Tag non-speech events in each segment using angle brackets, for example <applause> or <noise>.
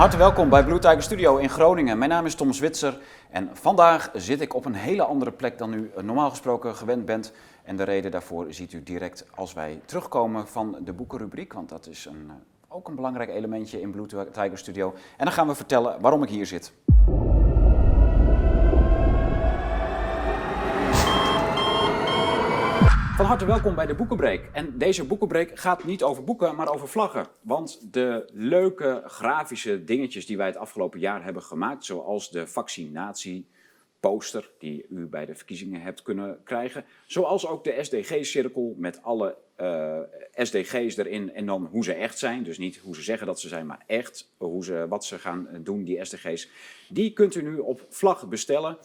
harte welkom bij Blue Tiger Studio in Groningen. Mijn naam is Tom Zwitser en vandaag zit ik op een hele andere plek dan u normaal gesproken gewend bent. En de reden daarvoor ziet u direct als wij terugkomen van de boekenrubriek, want dat is een, eh, ook een belangrijk elementje in Blue Tiger Studio. En dan gaan we vertellen waarom ik hier zit. Van harte welkom bij de Boekenbreek. En deze Boekenbreek gaat niet over boeken, maar over vlaggen. Want de leuke grafische dingetjes die wij het afgelopen jaar hebben gemaakt, zoals de vaccinatieposter die u bij de verkiezingen hebt kunnen krijgen, zoals ook de SDG-cirkel met alle eh, SDG's erin en dan hoe ze echt zijn. Dus niet hoe ze zeggen dat ze zijn, maar echt hoe ze, wat ze gaan doen, die SDG's. Die kunt u nu op vlag bestellen.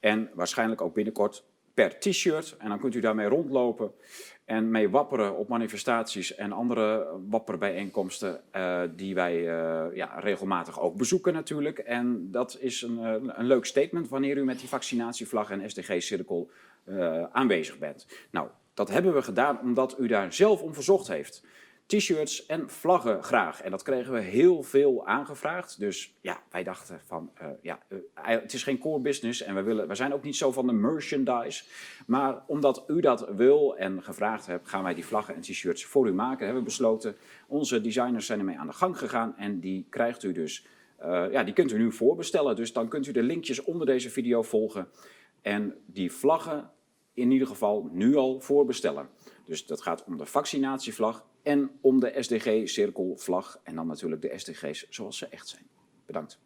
En waarschijnlijk ook binnenkort per t-shirt. En dan kunt u daarmee rondlopen en mee wapperen op manifestaties en andere wapperbijeenkomsten uh, die wij uh, ja, regelmatig ook bezoeken natuurlijk. En dat is een, uh, een leuk statement wanneer u met die vaccinatievlag en SDG-cirkel aanwezig bent. Nou, dat hebben we gedaan omdat u daar zelf om verzocht heeft t-shirts en vlaggen graag. En dat kregen we heel veel aangevraagd. Dus ja, wij dachten van, uh, ja, uh, het is geen core business en we, willen, we zijn ook niet zo van de merchandise. Maar omdat u dat wil en gevraagd hebt, gaan wij die vlaggen en t-shirts voor u maken. Hebben we besloten. Onze designers zijn ermee aan de gang gegaan en die krijgt u dus, ja, die kunt u nu voorbestellen. Dus dan kunt u de linkjes onder deze video volgen en die vlaggen in ieder geval nu al voorbestellen. Dus dat gaat om de vaccinatievlag en om de SDG-cirkelvlag en dan natuurlijk de SDG's zoals ze echt zijn. Bedankt.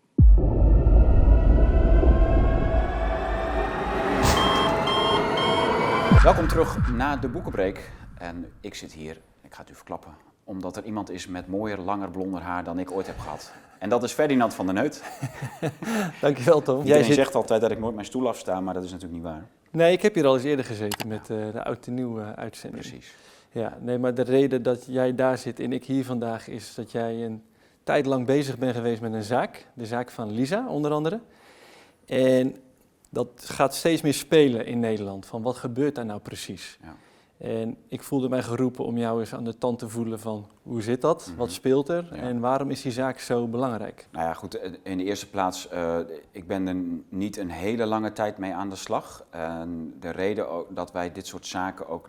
Welkom terug na de boekenbreek. En ik zit hier, ik ga het u verklappen, omdat er iemand is met mooier, langer, blonder haar dan ik ooit heb gehad. En dat is Ferdinand van der Neut. <laughs> Dankjewel Tom. Jij zit... zegt altijd dat ik nooit mijn stoel afsta, maar dat is natuurlijk niet waar. Nee, ik heb hier al eens eerder gezeten met uh, de oud en nieuwe uitzending. Precies. Ja, nee, maar de reden dat jij daar zit en ik hier vandaag is dat jij een tijd lang bezig bent geweest met een zaak. De zaak van Lisa, onder andere. En dat gaat steeds meer spelen in Nederland. Van wat gebeurt daar nou precies? Ja. En ik voelde mij geroepen om jou eens aan de tand te voelen van hoe zit dat? Mhm. Wat speelt er? En waarom is die zaak zo belangrijk? Nou ja, goed. In de eerste plaats, uh, ik ben er niet een hele lange tijd mee aan de slag. En de reden ook dat wij dit soort zaken ook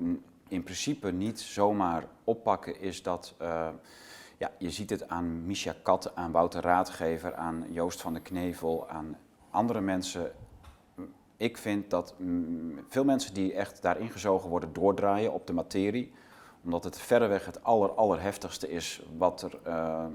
in principe niet zomaar oppakken is dat, uh, ja, je ziet het aan Misha Kat, aan Wouter Raadgever, aan Joost van de Knevel, aan andere mensen. Ik vind dat veel mensen die echt daarin gezogen worden doordraaien op de materie, omdat het verreweg het aller, allerheftigste is wat er uh,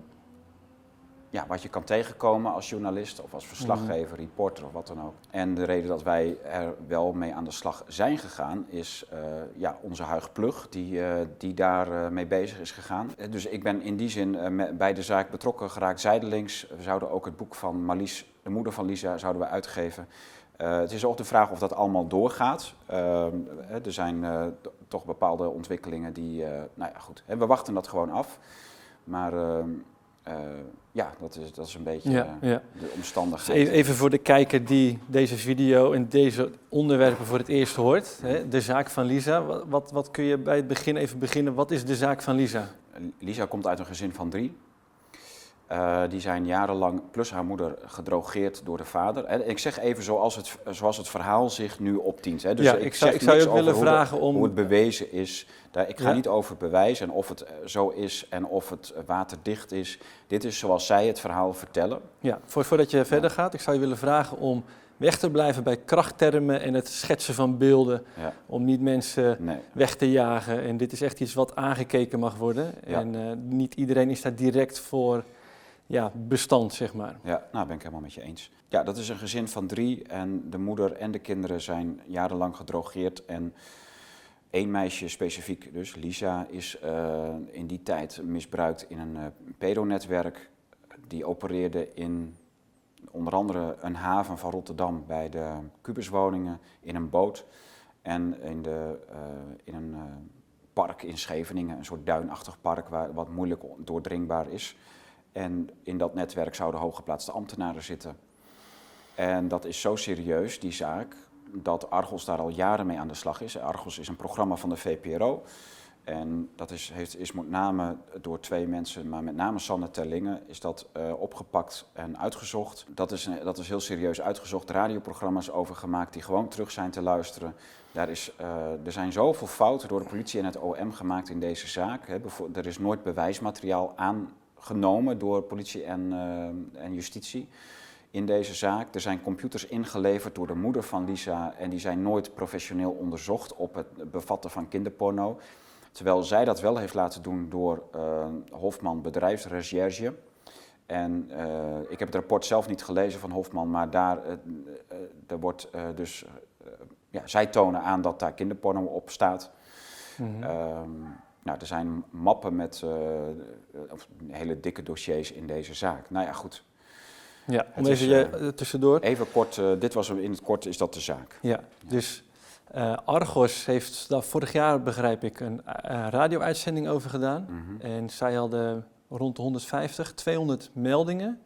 ja, wat je kan tegenkomen als journalist of als verslaggever, mhm. reporter of wat dan ook. En de reden dat wij er wel mee aan de slag zijn gegaan is uh, ja, onze Huig Plug, die, uh, die daar uh, mee bezig is gegaan. Dus ik ben in die zin bij de zaak betrokken geraakt zijdelings. We zouden ook het boek van Marlies, de moeder van Lisa, zouden we uitgeven. het is ook de vraag of dat allemaal doorgaat. Ehm, er zijn toch bepaalde ontwikkelingen die, nou ja goed, we wachten dat gewoon af. Maar ehm, uh, ja, dat is, dat is een beetje ja, ja. de omstandigheid. Dus even voor de kijker die deze video en deze onderwerpen voor het eerst hoort. Hè, de zaak van Lisa. Wat, wat, wat, kun je bij het begin even beginnen? Wat is de zaak van Lisa? Lisa komt uit een gezin van drie. Uh, die zijn jarenlang, plus haar moeder, gedrogeerd door de vader. En ik zeg even zoals het, zoals het verhaal zich nu optient. Hè. Dus ja, ik, ik zou, ik zou je ook willen vragen om... Hoe het bewezen is. Daar, ik ga ja. niet over bewijzen en of het eh, zo is en of het waterdicht is. Dit is zoals zij het verhaal vertellen. Ja, voordat je verder gaat, ik zou je willen vragen om weg te blijven bij krachttermen en het schetsen van beelden. Ja. Om niet mensen nee. weg te jagen. En dit is echt iets wat aangekeken mag worden. En uh, niet iedereen is daar direct voor ja, bestand, zeg maar. Ja, nou ben ik helemaal met je eens. Ja, dat is een gezin van drie en de moeder en de kinderen zijn jarenlang gedrogeerd. En één meisje specifiek, dus Lisa, is uh, in die tijd misbruikt in een uh, pedonetwerk. Die opereerde in onder andere een haven van Rotterdam bij de Kubuswoningen in een boot. En in, de, uh, in een park in Scheveningen, een soort duinachtig park waar, wat moeilijk doordringbaar is. En in dat netwerk zouden hooggeplaatste ambtenaren zitten. En dat is zo serieus, die zaak, dat Argos daar al jaren mee aan de slag is. Argos is een programma van de VPRO. En dat is, heeft, is met name door twee mensen, maar met name Sanne Terlingen, is dat uh, opgepakt en uitgezocht. Dat is, dat is heel serieus uitgezocht, radioprogramma's over gemaakt die gewoon terug zijn te luisteren. Daar is, uh, er zijn zoveel fouten door de politie en het OM gemaakt in deze zaak. Hè. Er is nooit bewijsmateriaal aangenomen door politie en, uh, en justitie in deze zaak. Er zijn computers ingeleverd door de moeder van Lisa en die zijn nooit professioneel onderzocht op het bevatten van kinderporno. Terwijl zij dat wel heeft laten doen door uh, Hofman Bedrijfsrecherche. En uh, ik heb het rapport zelf niet gelezen van Hofman, maar daar, uh, wordt dus, ja, zij tonen aan dat daar kinderporno op staat. Mm -hmm. um, nou, er zijn mappen met hele dikke dossiers in deze zaak. Nou ja, goed. Ja, om even je, tussendoor. Even kort, dit was in het kort, is dat de zaak. Ja, ja. dus Argos heeft daar vorig jaar, begrijp ik, een radio-uitzending over gedaan. Mm -hmm. En zij hadden rond de 150, 200 meldingen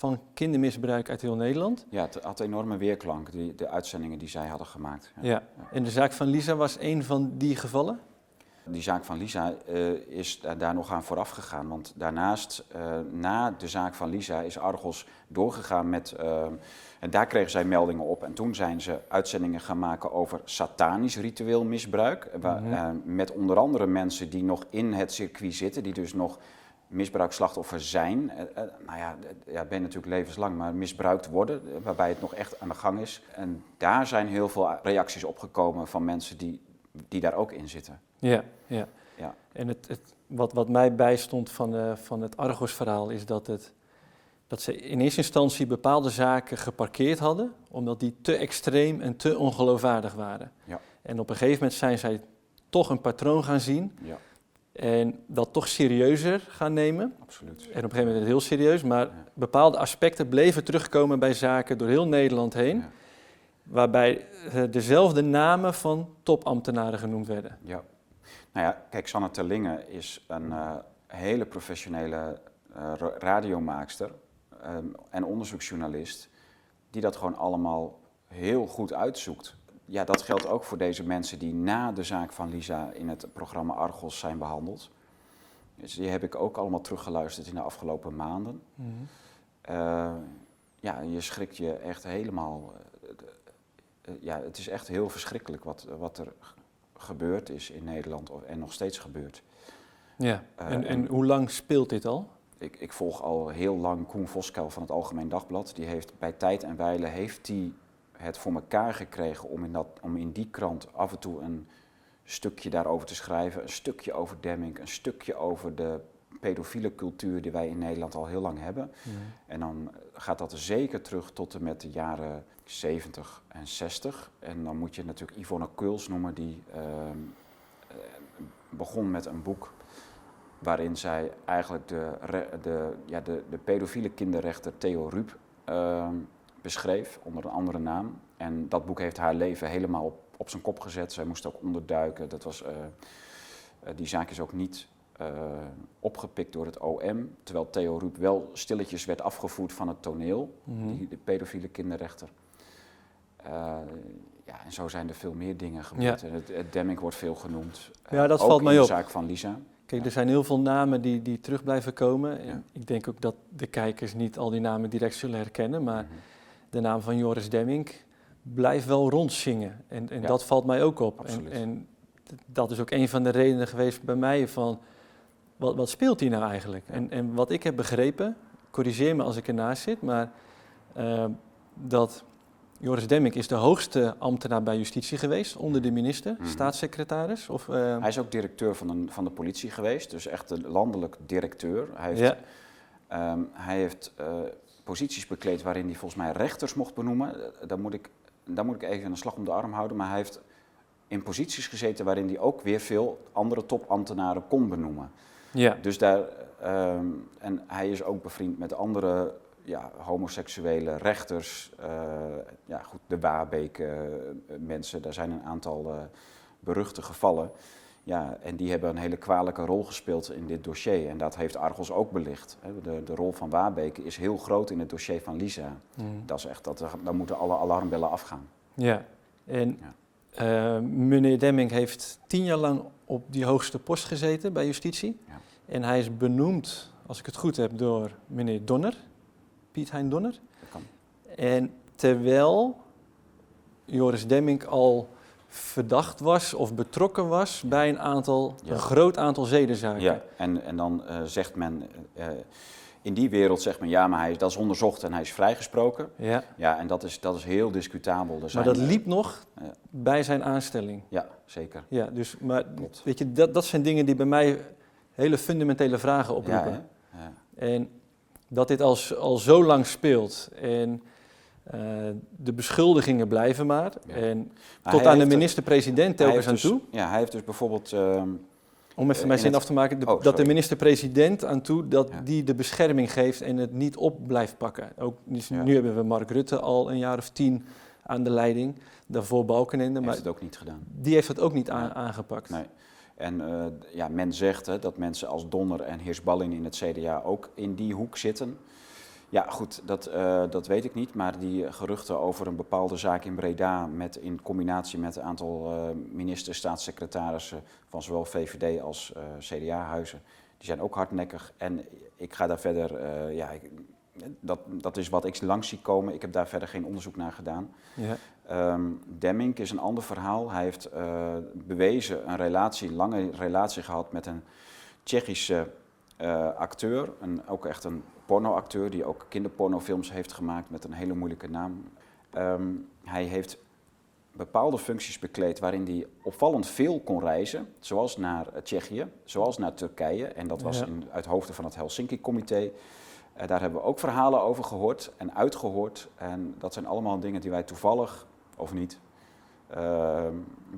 van kindermisbruik uit heel Nederland. Ja, het had enorme weerklank, die, de uitzendingen die zij hadden gemaakt. Ja. ja. en de zaak van Lisa was een van die gevallen? Die zaak van Lisa uh, is daar nog aan vooraf gegaan. Want daarnaast, uh, na de zaak van Lisa, is Argos doorgegaan met. Uh, en daar kregen zij meldingen op. En toen zijn ze uitzendingen gaan maken over satanisch ritueel misbruik. Waar, mm -hmm. met onder andere mensen die nog in het circuit zitten, die dus nog misbruikslachtoffer zijn. nou ja, ja, ben je natuurlijk levenslang, maar misbruikt worden, waarbij het nog echt aan de gang is. En daar zijn heel veel reacties opgekomen van mensen die, die daar ook in zitten. Ja, ja. ja. En het, het, wat, wat mij bijstond van, uh, van het Argos-verhaal is dat, het, dat ze in eerste instantie bepaalde zaken geparkeerd hadden, omdat die te extreem en te ongeloofwaardig waren. Ja. En op een gegeven moment zijn zij toch een patroon gaan zien ja. en dat toch serieuzer gaan nemen. Absoluut. En op een gegeven moment heel serieus, maar ja. bepaalde aspecten bleven terugkomen bij zaken door heel Nederland heen. Waarbij uh, dezelfde namen van topambtenaren genoemd werden. Ja. Nou ja, kijk, Sanne Terlinge is een uh, hele professionele uh, radiomaakster um, en onderzoeksjournalist, die dat gewoon allemaal heel goed uitzoekt. Ja, dat geldt ook voor deze mensen die na de zaak van Lisa in het programma Argos zijn behandeld. Dus die heb ik ook allemaal teruggeluisterd in de afgelopen maanden. Mm -hmm. uh, ja, je schrikt je echt helemaal. Uh, ja, het is echt heel verschrikkelijk wat, wat er gebeurd is in Nederland en nog steeds gebeurt. Ja, en, uh, en hoe lang speelt dit al? Ik, ik, volg al heel lang Koen Voskuil van het Algemeen Dagblad. Die heeft bij tijd en wijle heeft die het voor elkaar gekregen om in, dat, om in die krant af en toe een stukje daarover te schrijven. Een stukje over Demming, een stukje over de pedofiele cultuur die wij in Nederland al heel lang hebben. En dan gaat dat zeker terug tot en met de jaren 70 en 60. En dan moet je natuurlijk Yvonne Kuls noemen, die uh, begon met een boek waarin zij eigenlijk de, de, ja, de, de pedofiele kinderrechter Theo Ruep uh, beschreef, onder een andere naam. En dat boek heeft haar leven helemaal op, op zijn kop gezet. Zij moest ook onderduiken. Dat was, uh, die zaak is ook niet uh, opgepikt door het OM, terwijl Theo Ruep wel stilletjes werd afgevoerd van het toneel, mm -hmm. die, de pedofiele kinderrechter. Uh, ja, en zo zijn er veel meer dingen gebeurd. Ja. Het, het Demming wordt veel genoemd. Ja, dat valt mij op. de zaak van Lisa. Kijk, er zijn heel veel namen die, die terug blijven komen. Ja. Ik denk ook dat de kijkers niet al die namen direct zullen herkennen, maar mm -hmm. de naam van Joris Demming blijft wel rondzingen. En, en ja. dat valt mij ook op. En, en, dat is ook een van de redenen geweest bij mij van wat, wat speelt hier nou eigenlijk? En, en wat ik heb begrepen, corrigeer me als ik ernaast zit, maar uh, dat Joris Demming is de hoogste ambtenaar bij justitie geweest, onder de minister, -hmm. staatssecretaris. Of, uh... Hij is ook directeur van, een, van de politie geweest, dus echt een landelijk directeur. Hij heeft, ja. um, hij heeft uh, posities bekleed waarin hij volgens mij rechters mocht benoemen. Daar moet ik, daar moet ik even een slag om de arm houden, maar hij heeft in posities gezeten waarin hij ook weer veel andere topambtenaren kon benoemen. Ja. Dus daar, um, en hij is ook bevriend met andere ja, homoseksuele rechters, uh, ja, goed, de Wabeek uh, mensen, daar zijn een aantal uh, beruchte gevallen. Ja, en die hebben een hele kwalijke rol gespeeld in dit dossier. En dat heeft Argos ook belicht. De, de rol van Wabeek is heel groot in het dossier van Lisa. Mm. Dat is echt, dat, dan moeten alle alarmbellen afgaan. Ja, en ja. Eh, meneer Demming heeft tien jaar lang op die hoogste post gezeten bij justitie. Ja. En hij is benoemd, als ik het goed heb, door meneer Donner, Piet Hein Donner. Dat kan. En terwijl Joris Demming al verdacht was of betrokken was bij een aantal, Ja. een groot aantal zedenzaken. Ja, en, en dan eh, zegt men, eh, in die wereld zegt men ja, maar hij, is- dat is onderzocht en hij is vrijgesproken. Ja, Ja, en dat is, dat is heel discutabel. Er maar dat eh, liep nog ja. bij zijn aanstelling. Ja, zeker. Ja, dus, maar Klopt. weet je, dat, dat zijn dingen die bij mij hele fundamentele vragen Ja, oproepen. hè? ja. En dat dit al, al zo lang speelt en eh, de beschuldigingen blijven maar. Ja. En Maar tot aan de minister-president telkens aan dus- toe. Ja, hij heeft dus bijvoorbeeld... ehm, Om even in mijn zin het- af te maken, de- Oh, dat de minister-president aan toe dat Ja. die de bescherming geeft en het niet op blijft pakken. Ook, dus Ja. Nu hebben we Mark Rutte al een jaar of tien aan de leiding, daarvoor Balkenende, heeft maar het ook niet gedaan. die heeft het ook niet aangepakt. Nee. En eh, ja, men zegt hè, dat mensen als Donner en Heersballing in het CDA ook in die hoek zitten. Ja, goed, dat, eh, dat weet ik niet. Maar die geruchten over een bepaalde zaak in Breda, met, in combinatie met een aantal eh ministers, staatssecretarissen van zowel VVD als eh, CDA-huizen, die zijn ook hardnekkig. En ik ga daar verder, ja, ik- dat, dat is wat ik langs zie komen. Ik heb daar verder geen onderzoek naar gedaan. Ja. Ehm Demming is een ander verhaal. Hij heeft bewezen een relatie, lange relatie gehad met een Tsjechische acteur. Een, ook echt een pornoacteur die ook kinderpornofilms heeft gemaakt met een hele moeilijke naam. Ehm, hij heeft bepaalde functies bekleed waarin hij opvallend veel kon reizen. Zoals naar eh, Tsjechië, zoals naar Turkije. En dat was Ja. in, uit hoofde van het Helsinki-comité. Eh, daar hebben we ook verhalen over gehoord en uitgehoord. En dat zijn allemaal dingen die wij toevallig, of niet, eh,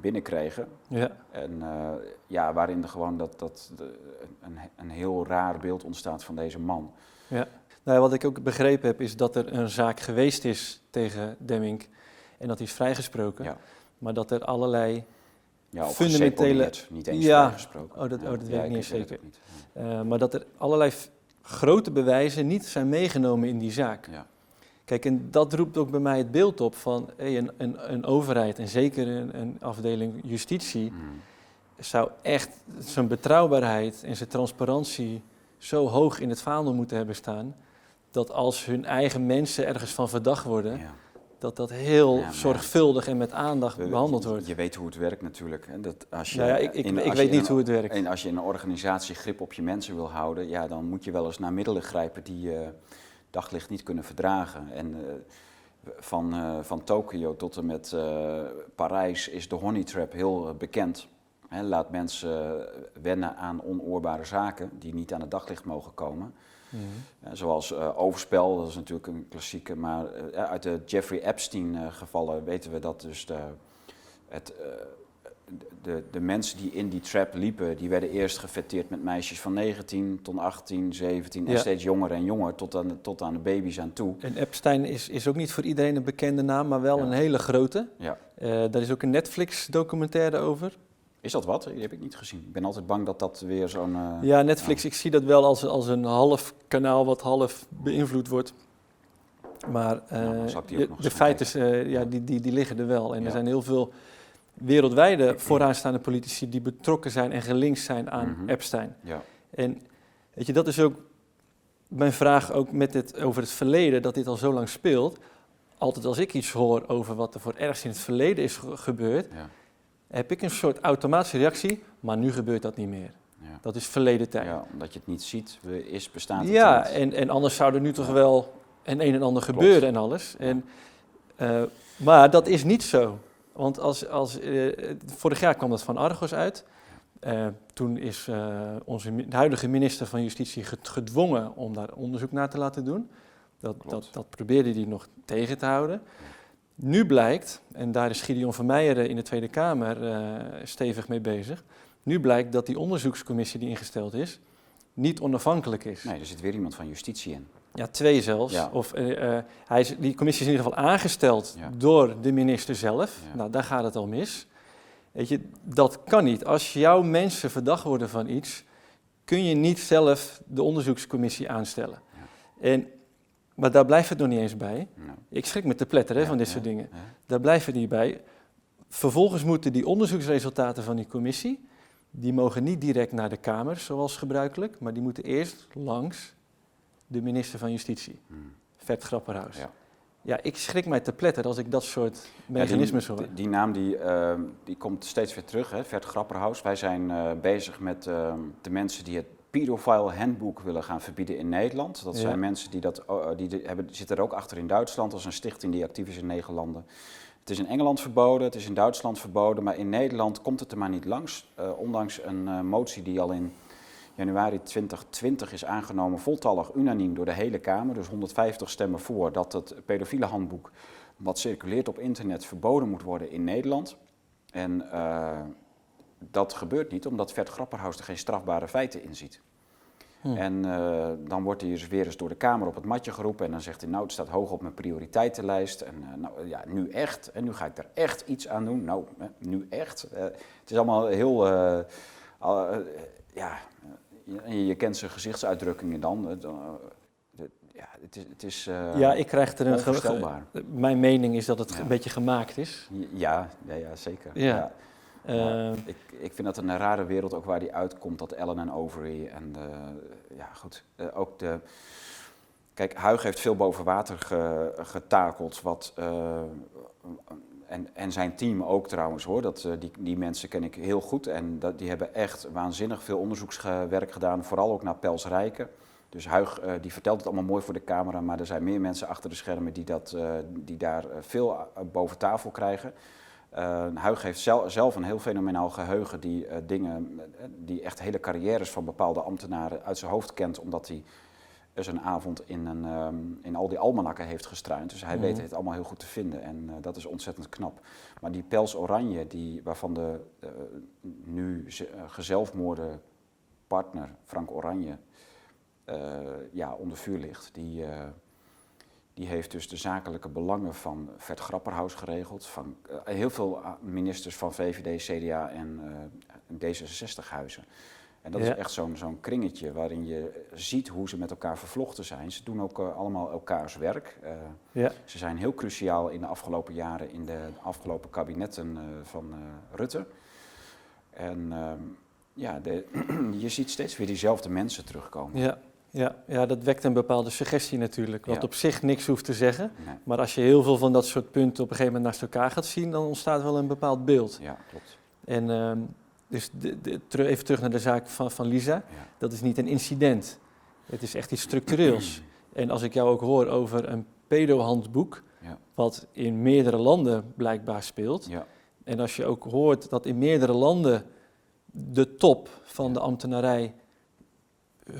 binnenkregen. Ja. En eh, ja, waarin er gewoon dat, dat de, een, een heel raar beeld ontstaat van deze man. Ja. Nou, wat ik ook begrepen heb, is dat er een zaak geweest is tegen Demming en dat hij is vrijgesproken. Ja. Maar dat er allerlei, Ja, Fundamentele- niet eens Ja. vrijgesproken. Oh, dat- oh, dat weet ik niet zeker. niet. eh, maar dat er allerlei grote bewijzen niet zijn meegenomen in die zaak. Ja. Kijk, en dat roept ook bij mij het beeld op van hey, een, een, een overheid en zeker een, een afdeling justitie Mm. zou echt zijn betrouwbaarheid en zijn transparantie zo hoog in het vaandel moeten hebben staan. Dat als hun eigen mensen ergens van verdacht worden, Ja. dat dat heel Ja, zorgvuldig en met aandacht We- behandeld wordt. Je weet hoe het werkt natuurlijk. Hè? Dat als je Nou ja, ik, ik, in- ik weet niet een- hoe het werkt. En als je in een organisatie grip op je mensen wil houden, ja, dan moet je wel eens naar middelen grijpen die eh, daglicht niet kunnen verdragen. En eh, van, eh, van Tokio tot en met eh, Parijs is de honey trap heel bekend. Laat mensen wennen aan onoorbare zaken die niet aan het daglicht mogen komen. Mhm. Zoals overspel, dat is natuurlijk een klassieke, maar uit de Jeffrey Epstein eh, gevallen weten we dat dus de, het, de, de mensen die in die trap liepen, die werden eerst gefeteerd met meisjes van 19 tot 18, 17 en Ja. steeds jonger en jonger tot aan, de- tot aan de baby's aan toe. En Epstein is, is ook niet voor iedereen een bekende naam, maar wel Ja. een hele grote. Ja. Eh, daar is ook een Netflix-documentaire over. Is dat wat? Die heb ik niet gezien. Ik ben altijd bang dat dat weer zo'n... eh, Ja, Netflix, ik zie dat wel als, als een half kanaal wat half beïnvloed wordt. Maar eh, Nou, ook de, de feiten, eh, ja, die, die, die liggen er wel. En er zijn heel veel wereldwijde vooraanstaande politici die betrokken zijn en gelinkt zijn aan Mhm. Epstein. ja. En weet je, dat is ook mijn vraag ook met het, over het verleden, dat dit al zo lang speelt. Altijd als ik iets hoor over wat er voor ergens in het verleden is ge- gebeurd, Ja. heb ik een soort automatische reactie, maar nu gebeurt dat niet meer. Ja. Dat is verleden tijd. ja, omdat je het niet ziet, we- is bestaat het Ja, en, en anders zou er nu toch wel een een en ander Klopt. gebeuren en alles. En, eh, maar dat is niet zo. Want als, als, eh, vorig jaar kwam dat van Argos uit. Eh, toen is eh, onze de huidige minister van Justitie ged- gedwongen om daar onderzoek naar te laten doen. Dat, dat, dat probeerde hij nog tegen te houden. Nu blijkt, en daar is Gideon van Meijeren in de Tweede Kamer stevig mee bezig. Nu blijkt dat die onderzoekscommissie die ingesteld is, niet onafhankelijk is. Nee, er zit weer iemand van justitie in. Ja, twee zelfs. Ja. Of, eh, eh, hij is, die commissie is in ieder geval aangesteld Ja. door de minister zelf. Ja. Nou, daar gaat het al mis. Weet je, dat kan niet. Als jouw mensen verdacht worden van iets, kun je niet zelf de onderzoekscommissie aanstellen. En, maar daar blijft het nog niet eens bij. Ik schrik me te pletteren hè, van dit soort dingen. Daar blijft het niet bij. Vervolgens moeten die onderzoeksresultaten van die commissie, die mogen niet direct naar de Kamer, zoals gebruikelijk, maar die moeten eerst langs de minister van Justitie, Hmm. Vert Grapperhaus. Ja. Ja. ik schrik mij te pletter als ik dat soort mechanismes Ja, hoor. die, die naam die, eh, die komt steeds weer terug, hè, Vert Grapperhaus. Wij zijn eh, bezig met eh, de mensen die het pedophile handboek willen gaan verbieden in Nederland. Dat Ja. zijn mensen die dat oh, die de- hebben, zitten er ook achter in Duitsland. Is een stichting die actief is in negen landen. Het is in Engeland verboden, het is in Duitsland verboden, maar in Nederland komt het er maar niet langs. Eh, ondanks een eh, motie die al in januari 2020 is aangenomen, voltallig unaniem door de hele Kamer, dus 150 stemmen voor, dat het pedofiele handboek wat circuleert op internet verboden moet worden in Nederland. En eh, dat gebeurt niet omdat Vert Grapperhaus er geen strafbare feiten in ziet. Hm. En eh, dan wordt hij dus weer eens door de Kamer op het matje geroepen. En dan zegt hij, nou, het staat hoog op mijn prioriteitenlijst. En eh, nou, ja, nu echt. En nu ga ik er echt iets aan doen. Nou, nu echt. Het is allemaal heel, ja, je, je kent zijn gezichtsuitdrukkingen dan. Het, eh, ja, het is, het is eh, ja, ik krijg er een... Mijn mening is dat het Ja. een beetje gemaakt is. Ja, ja, ja zeker. Ja. Eh, ik, ik vind dat een rare wereld ook waar die uitkomt, dat Ellen en Overy. En ja, goed, ook de... Kijk, Huig heeft veel boven water ge- getakeld, wat... en, en zijn team ook trouwens hoor, dat, eh, die, die mensen ken ik heel goed. En dat, die hebben echt waanzinnig veel onderzoekswerk gedaan, vooral ook naar Pels Rijken. Dus Huig eh, die vertelt het allemaal mooi voor de camera, maar er zijn meer mensen achter de schermen die, dat, eh, die daar veel boven tafel krijgen. Huig heeft zel- zelf een heel fenomenaal geheugen die dingen, die echt hele carrières van bepaalde ambtenaren uit zijn hoofd kent, omdat hij een avond in, een, ehm, in al die almanakken heeft gestruind. Dus hij Mhm. weet het allemaal heel goed te vinden en eh, dat is ontzettend knap. Maar die pels oranje, die, waarvan de eh, nu eh, gezelfmoorde partner Frank Oranje ja, onder vuur ligt, die, die heeft dus de zakelijke belangen van Vert Grapperhaus geregeld. Van heel veel ah, ministers van VVD, CDA en eh, D66-huizen. En dat Ja. is echt zo'n zo'n kringetje waarin je ziet hoe ze met elkaar vervlochten zijn. Ze doen ook eh, allemaal elkaars werk. Eh, ja. ze zijn heel cruciaal in de afgelopen jaren in de afgelopen kabinetten eh, van Rutte. En ehm, ja, de, <clears throat> je ziet steeds weer diezelfde mensen terugkomen. Ja, ja, ja, dat wekt een bepaalde suggestie natuurlijk, wat Ja. op zich niks hoeft te zeggen. Nee, Maar als je heel veel van dat soort punten op een gegeven moment naast elkaar gaat zien, dan ontstaat wel een bepaald beeld. ja, klopt. En ehm, dus de, de, teru- even terug naar de zaak van, van Lisa. Ja. Dat is niet een incident. Het is echt iets structureels. <clears throat> En als ik jou ook hoor over een pedo-handboek, Ja. wat in meerdere landen blijkbaar speelt. Ja. En als je ook hoort dat in meerdere landen de top van de ambtenarij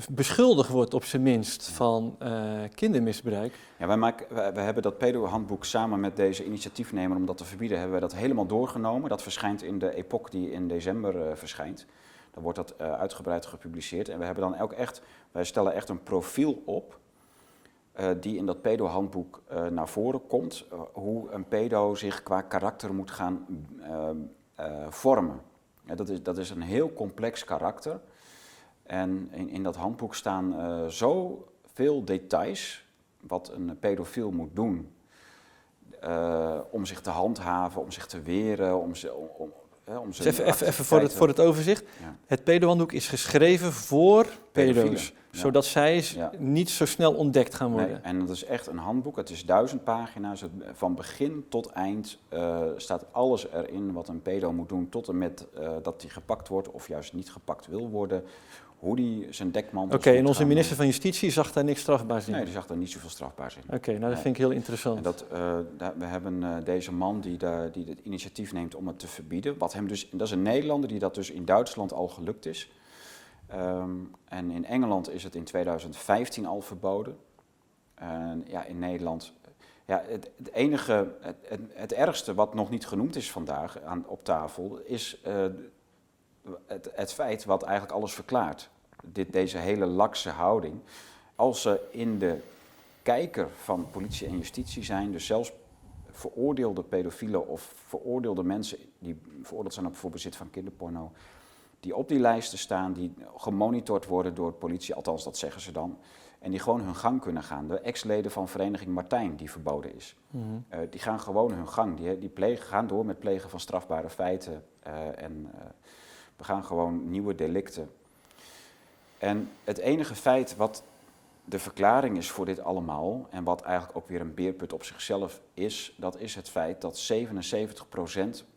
beschuldigd wordt op zijn minst van eh, kindermisbruik. Ja, wij, maken, wij, hebben dat pedo-handboek samen met deze initiatiefnemer om dat te verbieden, hebben wij dat helemaal doorgenomen. Dat verschijnt in de Epoch die in december eh, verschijnt. Dan wordt dat eh, uitgebreid gepubliceerd. En we hebben dan ook echt, wij stellen echt een profiel op die in dat pedo-handboek naar voren komt. hoe een pedo zich qua karakter moet gaan vormen. Dat, is, dat is een heel complex karakter. En in, in dat handboek staan eh zoveel details wat een pedofiel moet doen. eh, om zich te handhaven, om zich te weren, om, ze, om, om, hè, om Dus zijn even, even, even voor, het, voor het overzicht. Ja. Het pedohandboek is geschreven voor Pedofielen, pedo's, ja. zodat zij Ja. niet zo snel ontdekt gaan worden. Nee, en dat is echt een handboek. Het is duizend pagina's. Het- Van begin tot eind eh, staat alles erin wat een pedo moet doen. Tot en met dat hij gepakt wordt of juist niet gepakt wil worden. Hoe hij zijn dekmantel. Oké, en onze minister van Justitie zag daar niks strafbaars in. Nee, die zag er niet zoveel strafbaars in. Oké, nou dat Nee. vind ik heel interessant. En dat, eh, daar- we hebben eh, deze man die, de, die het initiatief neemt om het te verbieden. Wat hem dus, dat is een Nederlander die dat dus in Duitsland al gelukt is. Ehm, en in Engeland is het in 2015 al verboden. En ja, in Nederland. Ja, het, het enige, het, het, het ergste wat nog niet genoemd is vandaag aan, op tafel, is eh, het, het feit wat eigenlijk alles verklaart. Dit, deze hele lakse houding. Als ze in de kijker van politie en justitie zijn, dus zelfs veroordeelde pedofielen of veroordeelde mensen die veroordeeld zijn op voor bezit van kinderporno, die op die lijsten staan, die gemonitord worden door de politie, althans dat zeggen ze dan. En die gewoon hun gang kunnen gaan. De ex-leden van Vereniging Martijn, die verboden is. Uh, die gaan gewoon hun gang. Die, die plegen, gaan door met plegen van strafbare feiten. Uh, en uh, we gaan gewoon nieuwe delicten. En het enige feit wat de verklaring is voor dit allemaal, en wat eigenlijk ook weer een beerput op zichzelf is, dat is het feit dat 77%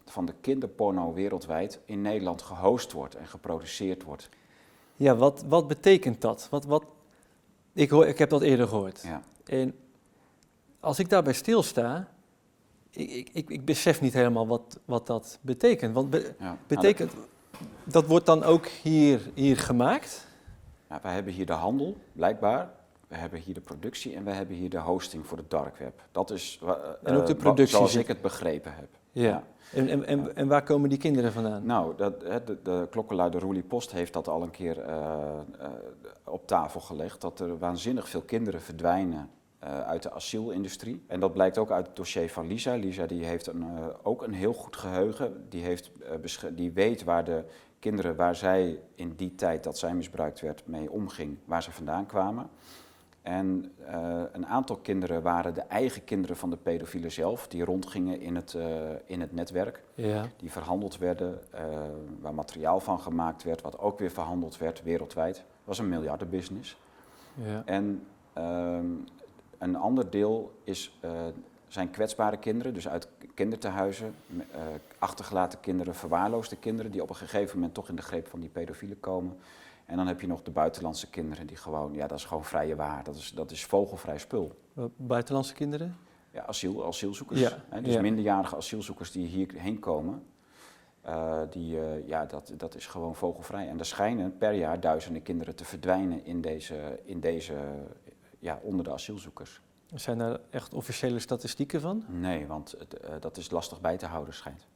van de kinderporno wereldwijd in Nederland gehost wordt en geproduceerd wordt. Ja, wat, wat betekent dat? Wat, wat, ik, hoor, ik heb dat eerder gehoord. Ja. En als ik daarbij stilsta, ik, ik, ik, ik besef niet helemaal wat, wat dat betekent. Want be, Ja. betekent, dat wordt dan ook hier, hier gemaakt? Nou, wij hebben hier de handel, blijkbaar. We hebben hier de productie en we hebben hier de hosting voor het dark web. Dat is En ook de eh, productie zoals zit- ik het begrepen heb. Ja. En, en, en, en waar komen die kinderen vandaan? Nou, dat, de, de klokkenluider Roelie Post heeft dat al een keer eh, eh, op tafel gelegd. Dat er waanzinnig veel kinderen verdwijnen uit de asielindustrie. En dat blijkt ook uit het dossier van Lisa. Lisa die heeft een, eh, ook een heel goed geheugen. Die, heeft, eh, die weet waar de kinderen, waar zij in die tijd dat zij misbruikt werd, mee omging, waar ze vandaan kwamen. En eh, een aantal kinderen waren de eigen kinderen van de pedofielen zelf, die rondgingen in het, eh, in het netwerk Ja. die verhandeld werden, eh, waar materiaal van gemaakt werd, wat ook weer verhandeld werd wereldwijd. Het was een miljardenbusiness. ja. En ehm, een ander deel is, eh, zijn kwetsbare kinderen, dus uit kindertehuizen, eh, achtergelaten kinderen, verwaarloosde kinderen, die op een gegeven moment toch in de greep van die pedofielen komen. En dan heb je nog de buitenlandse kinderen, die gewoon, ja, dat is gewoon vrije waar. Dat is, dat is vogelvrij spul. Wat, Buitenlandse kinderen? Ja, asiel, asielzoekers. Ja, Hè, dus ja. minderjarige asielzoekers die hierheen komen, eh, die, eh, ja, dat, dat is gewoon vogelvrij. En er schijnen per jaar duizenden kinderen te verdwijnen in deze, in deze, ja, onder de asielzoekers. Zijn daar echt officiële statistieken van? Nee, want het, eh, dat is lastig bij te houden, schijnt.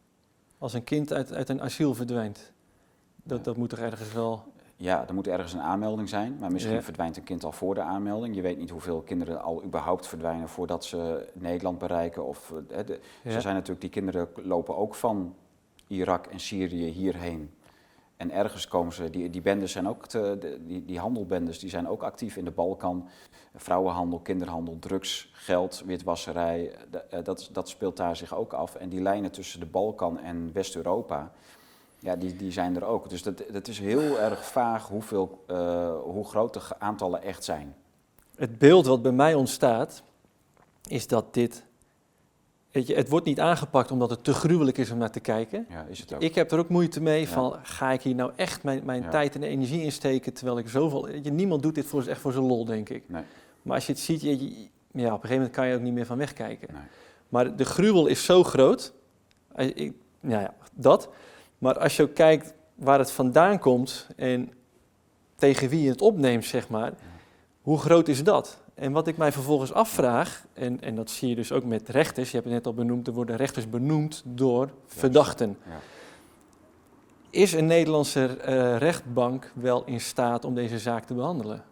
Als een kind uit, uit een asiel verdwijnt, dat, Ja. dat moet toch ergens wel... Ja, er moet ergens een aanmelding zijn, maar misschien Ja. verdwijnt een kind al voor de aanmelding. Je weet niet hoeveel kinderen al überhaupt verdwijnen voordat ze Nederland bereiken. Of, eh, hè, de, Ja. Ze zijn natuurlijk, die kinderen lopen ook van Irak en Syrië hierheen. En ergens komen ze, die, die bendes zijn ook, die, die handelbendes, die zijn ook actief in de Balkan. Vrouwenhandel, kinderhandel, drugs, geld, witwasserij, eh, dat, dat speelt daar zich ook af. En die lijnen tussen de Balkan en West-Europa, ja, die, die zijn er ook. Dus dat, dat is heel erg vaag hoeveel, eh, hoe groot de aantallen echt zijn. Het beeld wat bij mij ontstaat, is dat dit... Weet je, het wordt niet aangepakt omdat het te gruwelijk is om naar te kijken. Ja, is het ook. Ik heb er ook moeite mee Ja. van, ga ik hier nou echt mijn, mijn Ja. tijd en energie in steken, terwijl ik zoveel... Je, niemand doet dit voor, echt voor zijn lol, denk ik. Nee. Maar als je het ziet, je, ja, op een gegeven moment kan je ook niet meer van wegkijken. Nee. Maar de gruwel is zo groot, eh, ik, nou ja, dat. Maar als je ook kijkt waar het vandaan komt en tegen wie je het opneemt, zeg maar, hoe groot is dat? En wat ik mij vervolgens afvraag, en, en dat zie je dus ook met rechters, je hebt het net al benoemd, er worden rechters benoemd door verdachten. Ja. Is een Nederlandse eh, rechtbank wel in staat om deze zaak te behandelen?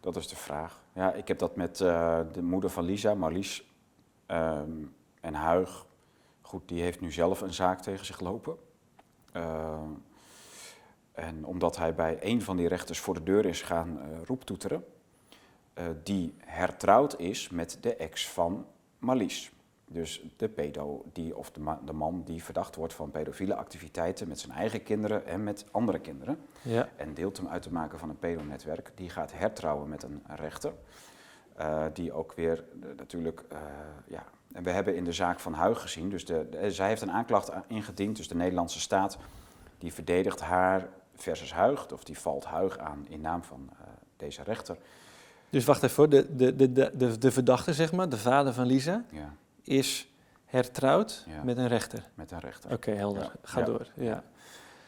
Dat is de vraag. Ja, ik heb dat met eh, de moeder van Lisa, Marlies ehm, en Huig. Goed, die heeft nu zelf een zaak tegen zich lopen. Ehm, en omdat hij bij een van die rechters voor de deur is gaan eh, roeptoeteren, eh, die hertrouwd is met de ex van Marlies. Dus de pedo, die, of de, ma- de man die verdacht wordt van pedofiele activiteiten met zijn eigen kinderen en met andere kinderen Ja. en deelt hem uit te maken van een pedonetwerk. Die gaat hertrouwen met een rechter. eh, die ook weer natuurlijk, ja. En we hebben in de zaak van Huig gezien, dus de, de- zij heeft een aanklacht ingediend, dus de Nederlandse staat, die verdedigt haar versus Huig, of die valt Huig aan in naam van eh, deze rechter. Dus wacht even, de, de, de, de, de, de verdachte, zeg maar, de vader van Lisa, Ja, is hertrouwd Ja. met een rechter. met een rechter. Oké, helder. Ja. Ga door. Ja.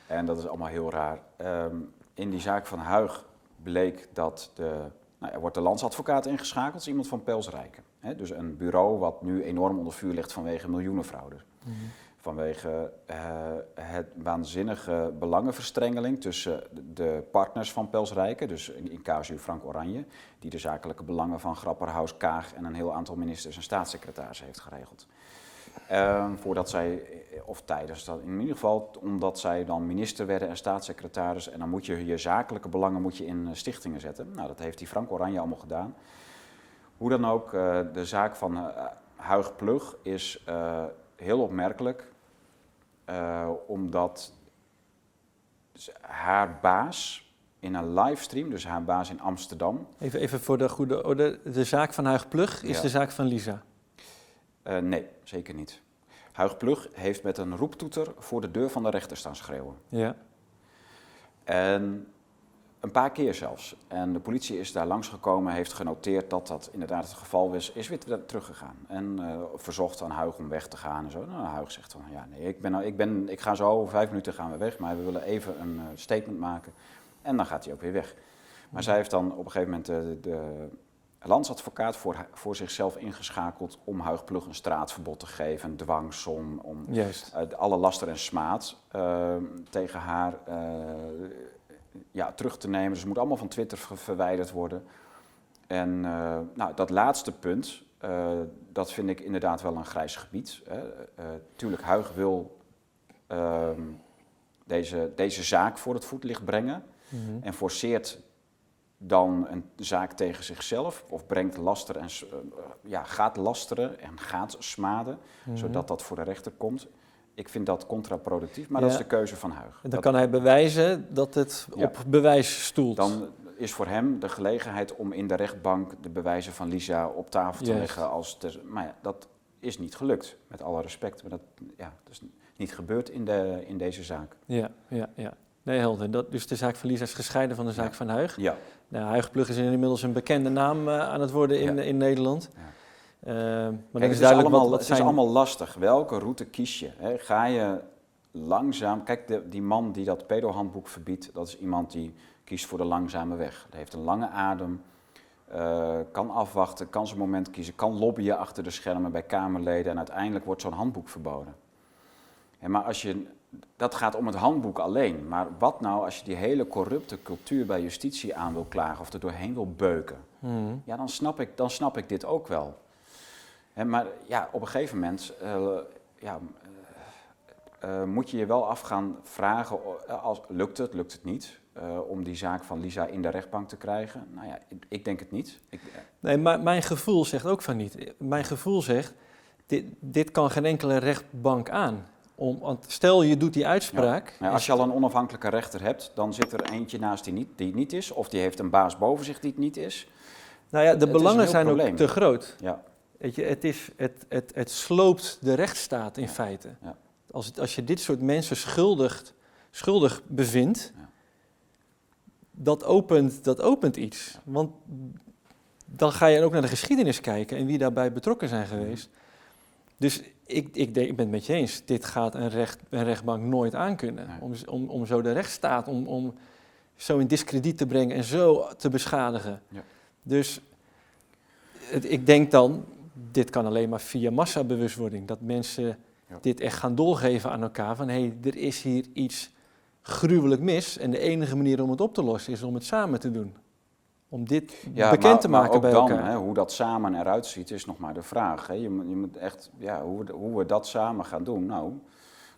En dat is allemaal heel raar. Ehm, in die zaak van Huig bleek dat de, nou, er wordt de landsadvocaat ingeschakeld, is iemand van Pelsrijken. Hè, dus een bureau wat nu enorm onder vuur ligt vanwege miljoenenfraude. Vanwege eh, het waanzinnige belangenverstrengeling tussen de partners van Pelsrijken, dus in, casu Frank Oranje, die de zakelijke belangen van Grapperhaus, Kaag en een heel aantal ministers en staatssecretarissen heeft geregeld. Ehm, voordat zij, of tijdens dat, in ieder geval omdat zij dan minister werden en staatssecretaris. En dan moet je je zakelijke belangen moet je in stichtingen zetten. Nou, dat heeft die Frank Oranje allemaal gedaan. Hoe dan ook, de zaak van Huig Plug is heel opmerkelijk. Omdat haar baas in een livestream, dus haar baas in Amsterdam. Even, even voor de goede orde, de zaak van Huig Plug is de zaak van Lisa? Uh, nee, zeker niet. Huig Plug heeft met een roeptoeter voor de deur van de rechter staan schreeuwen. Ja. En een paar keer zelfs. En de politie is daar langsgekomen, heeft genoteerd dat dat inderdaad het geval was, is weer teruggegaan. En uh, verzocht aan Huig om weg te gaan en zo. Nou, Huig zegt van, ja nee, ik, ben, ik, ben, ik ga zo, vijf minuten gaan we weg, maar we willen even een uh, statement maken. En dan gaat hij ook weer weg. Maar zij heeft dan op een gegeven moment de, de landsadvocaat voor, voor zichzelf ingeschakeld om Huig Plug een straatverbod te geven, een dwangsom, om uh, alle laster en smaad uh, tegen haar ja, terug te nemen. Dus het moet allemaal van Twitter verwijderd worden. En nou, dat laatste punt, dat vind ik inderdaad wel een grijs gebied. Hè. tuurlijk, Huig wil ehm, deze, deze zaak voor het voetlicht brengen. Mhm. En forceert dan een zaak tegen zichzelf of brengt laster en ja, gaat lasteren en gaat smaden, mhm. zodat dat voor de rechter komt. Ik vind dat contraproductief, maar dat is de keuze van Huig. dan kan hij bewijzen dat het op bewijs stoelt. Dan is voor hem de gelegenheid om in de rechtbank de bewijzen van Lisa op tafel te leggen. Als maar ja, dat is niet gelukt, met alle respect. Maar dat, ja, dat is niet gebeurd in, de, in deze zaak. Ja, ja, ja. Nee, helder. Dat, dus de zaak van Lisa is gescheiden van de zaak van Huig. Ja. Nou, Huigplug is inmiddels een bekende naam uh, aan het worden in, in Nederland. Ja. Uh, maar Kijk, het, is allemaal, wat, het is allemaal lastig. Welke route kies je? Hè? Ga je langzaam... Kijk, de, die man die dat pedohandboek verbiedt... dat is iemand die kiest voor de langzame weg. Hij heeft een lange adem... Uh, kan afwachten, kan zijn moment kiezen, kan lobbyen achter de schermen bij Kamerleden en uiteindelijk wordt zo'n handboek verboden. En maar als je dat gaat om het handboek alleen. Maar wat nou als je die hele corrupte cultuur bij justitie aan wil klagen of er doorheen wil beuken? Hmm. Ja, dan snap, ik, dan snap ik dit ook wel. Maar ja, op een gegeven moment uh, ja, uh, uh, moet je je wel af gaan vragen, als, lukt het, lukt het niet, om die zaak van Lisa in de rechtbank te krijgen? Nou ja, ik, ik denk het niet. Ik, nee, maar mijn gevoel zegt ook van niet. Mijn gevoel zegt, dit, dit kan geen enkele rechtbank aan. Om, want stel je doet die uitspraak. Ja. als je al een onafhankelijke rechter hebt, dan zit er eentje naast die niet, die niet is. Of die heeft een baas boven zich die het niet is. Nou ja, de belangen zijn ook te groot. Ja. Weet je, het, is, het, het, het sloopt de rechtsstaat in feite. Ja. Als, het, als je dit soort mensen schuldig, schuldig bevindt, dat, opent, dat opent iets. Want dan ga je ook naar de geschiedenis kijken en wie daarbij betrokken zijn geweest. Dus ik, ik, denk, ik ben het met je eens. Dit gaat een, recht, een rechtbank nooit aankunnen. Om, om, om zo de rechtsstaat, om, om zo in discrediet te brengen en zo te beschadigen. Ja. Dus het, ik denk dan, dit kan alleen maar via massabewustwording. Dat mensen dit echt gaan doorgeven aan elkaar. Van hé, hey, er is hier iets gruwelijk mis. En de enige manier om het op te lossen is om het samen te doen om dit bekend te maken bij dan, elkaar. Hè, hoe dat samen eruit ziet, is nog maar de vraag. Hè. Je, je, moet echt, ja, hoe, we, hoe we dat samen gaan doen, nou,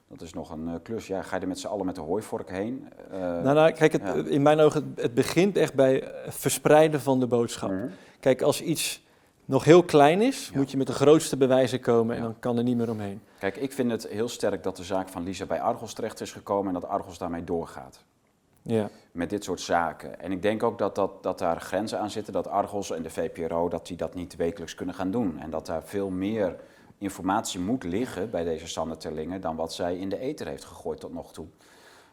dat is nog een uh, klus. Ja, ga je er met z'n allen met de hooivork heen? Uh, nou, nou, kijk, het, in mijn ogen, het, het, begint echt bij het verspreiden van de boodschap. Mhm. Kijk, als iets nog heel klein is, moet je met de grootste bewijzen komen en dan kan er niet meer omheen. Kijk, ik vind het heel sterk dat de zaak van Lisa bij Argos terecht is gekomen en dat Argos daarmee doorgaat. Ja. Met dit soort zaken. En ik denk ook dat, dat, dat daar grenzen aan zitten, dat Argos en de VPRO dat die dat niet wekelijks kunnen gaan doen. En dat daar veel meer informatie moet liggen bij deze Sanne Terlingen dan wat zij in de ether heeft gegooid tot nog toe.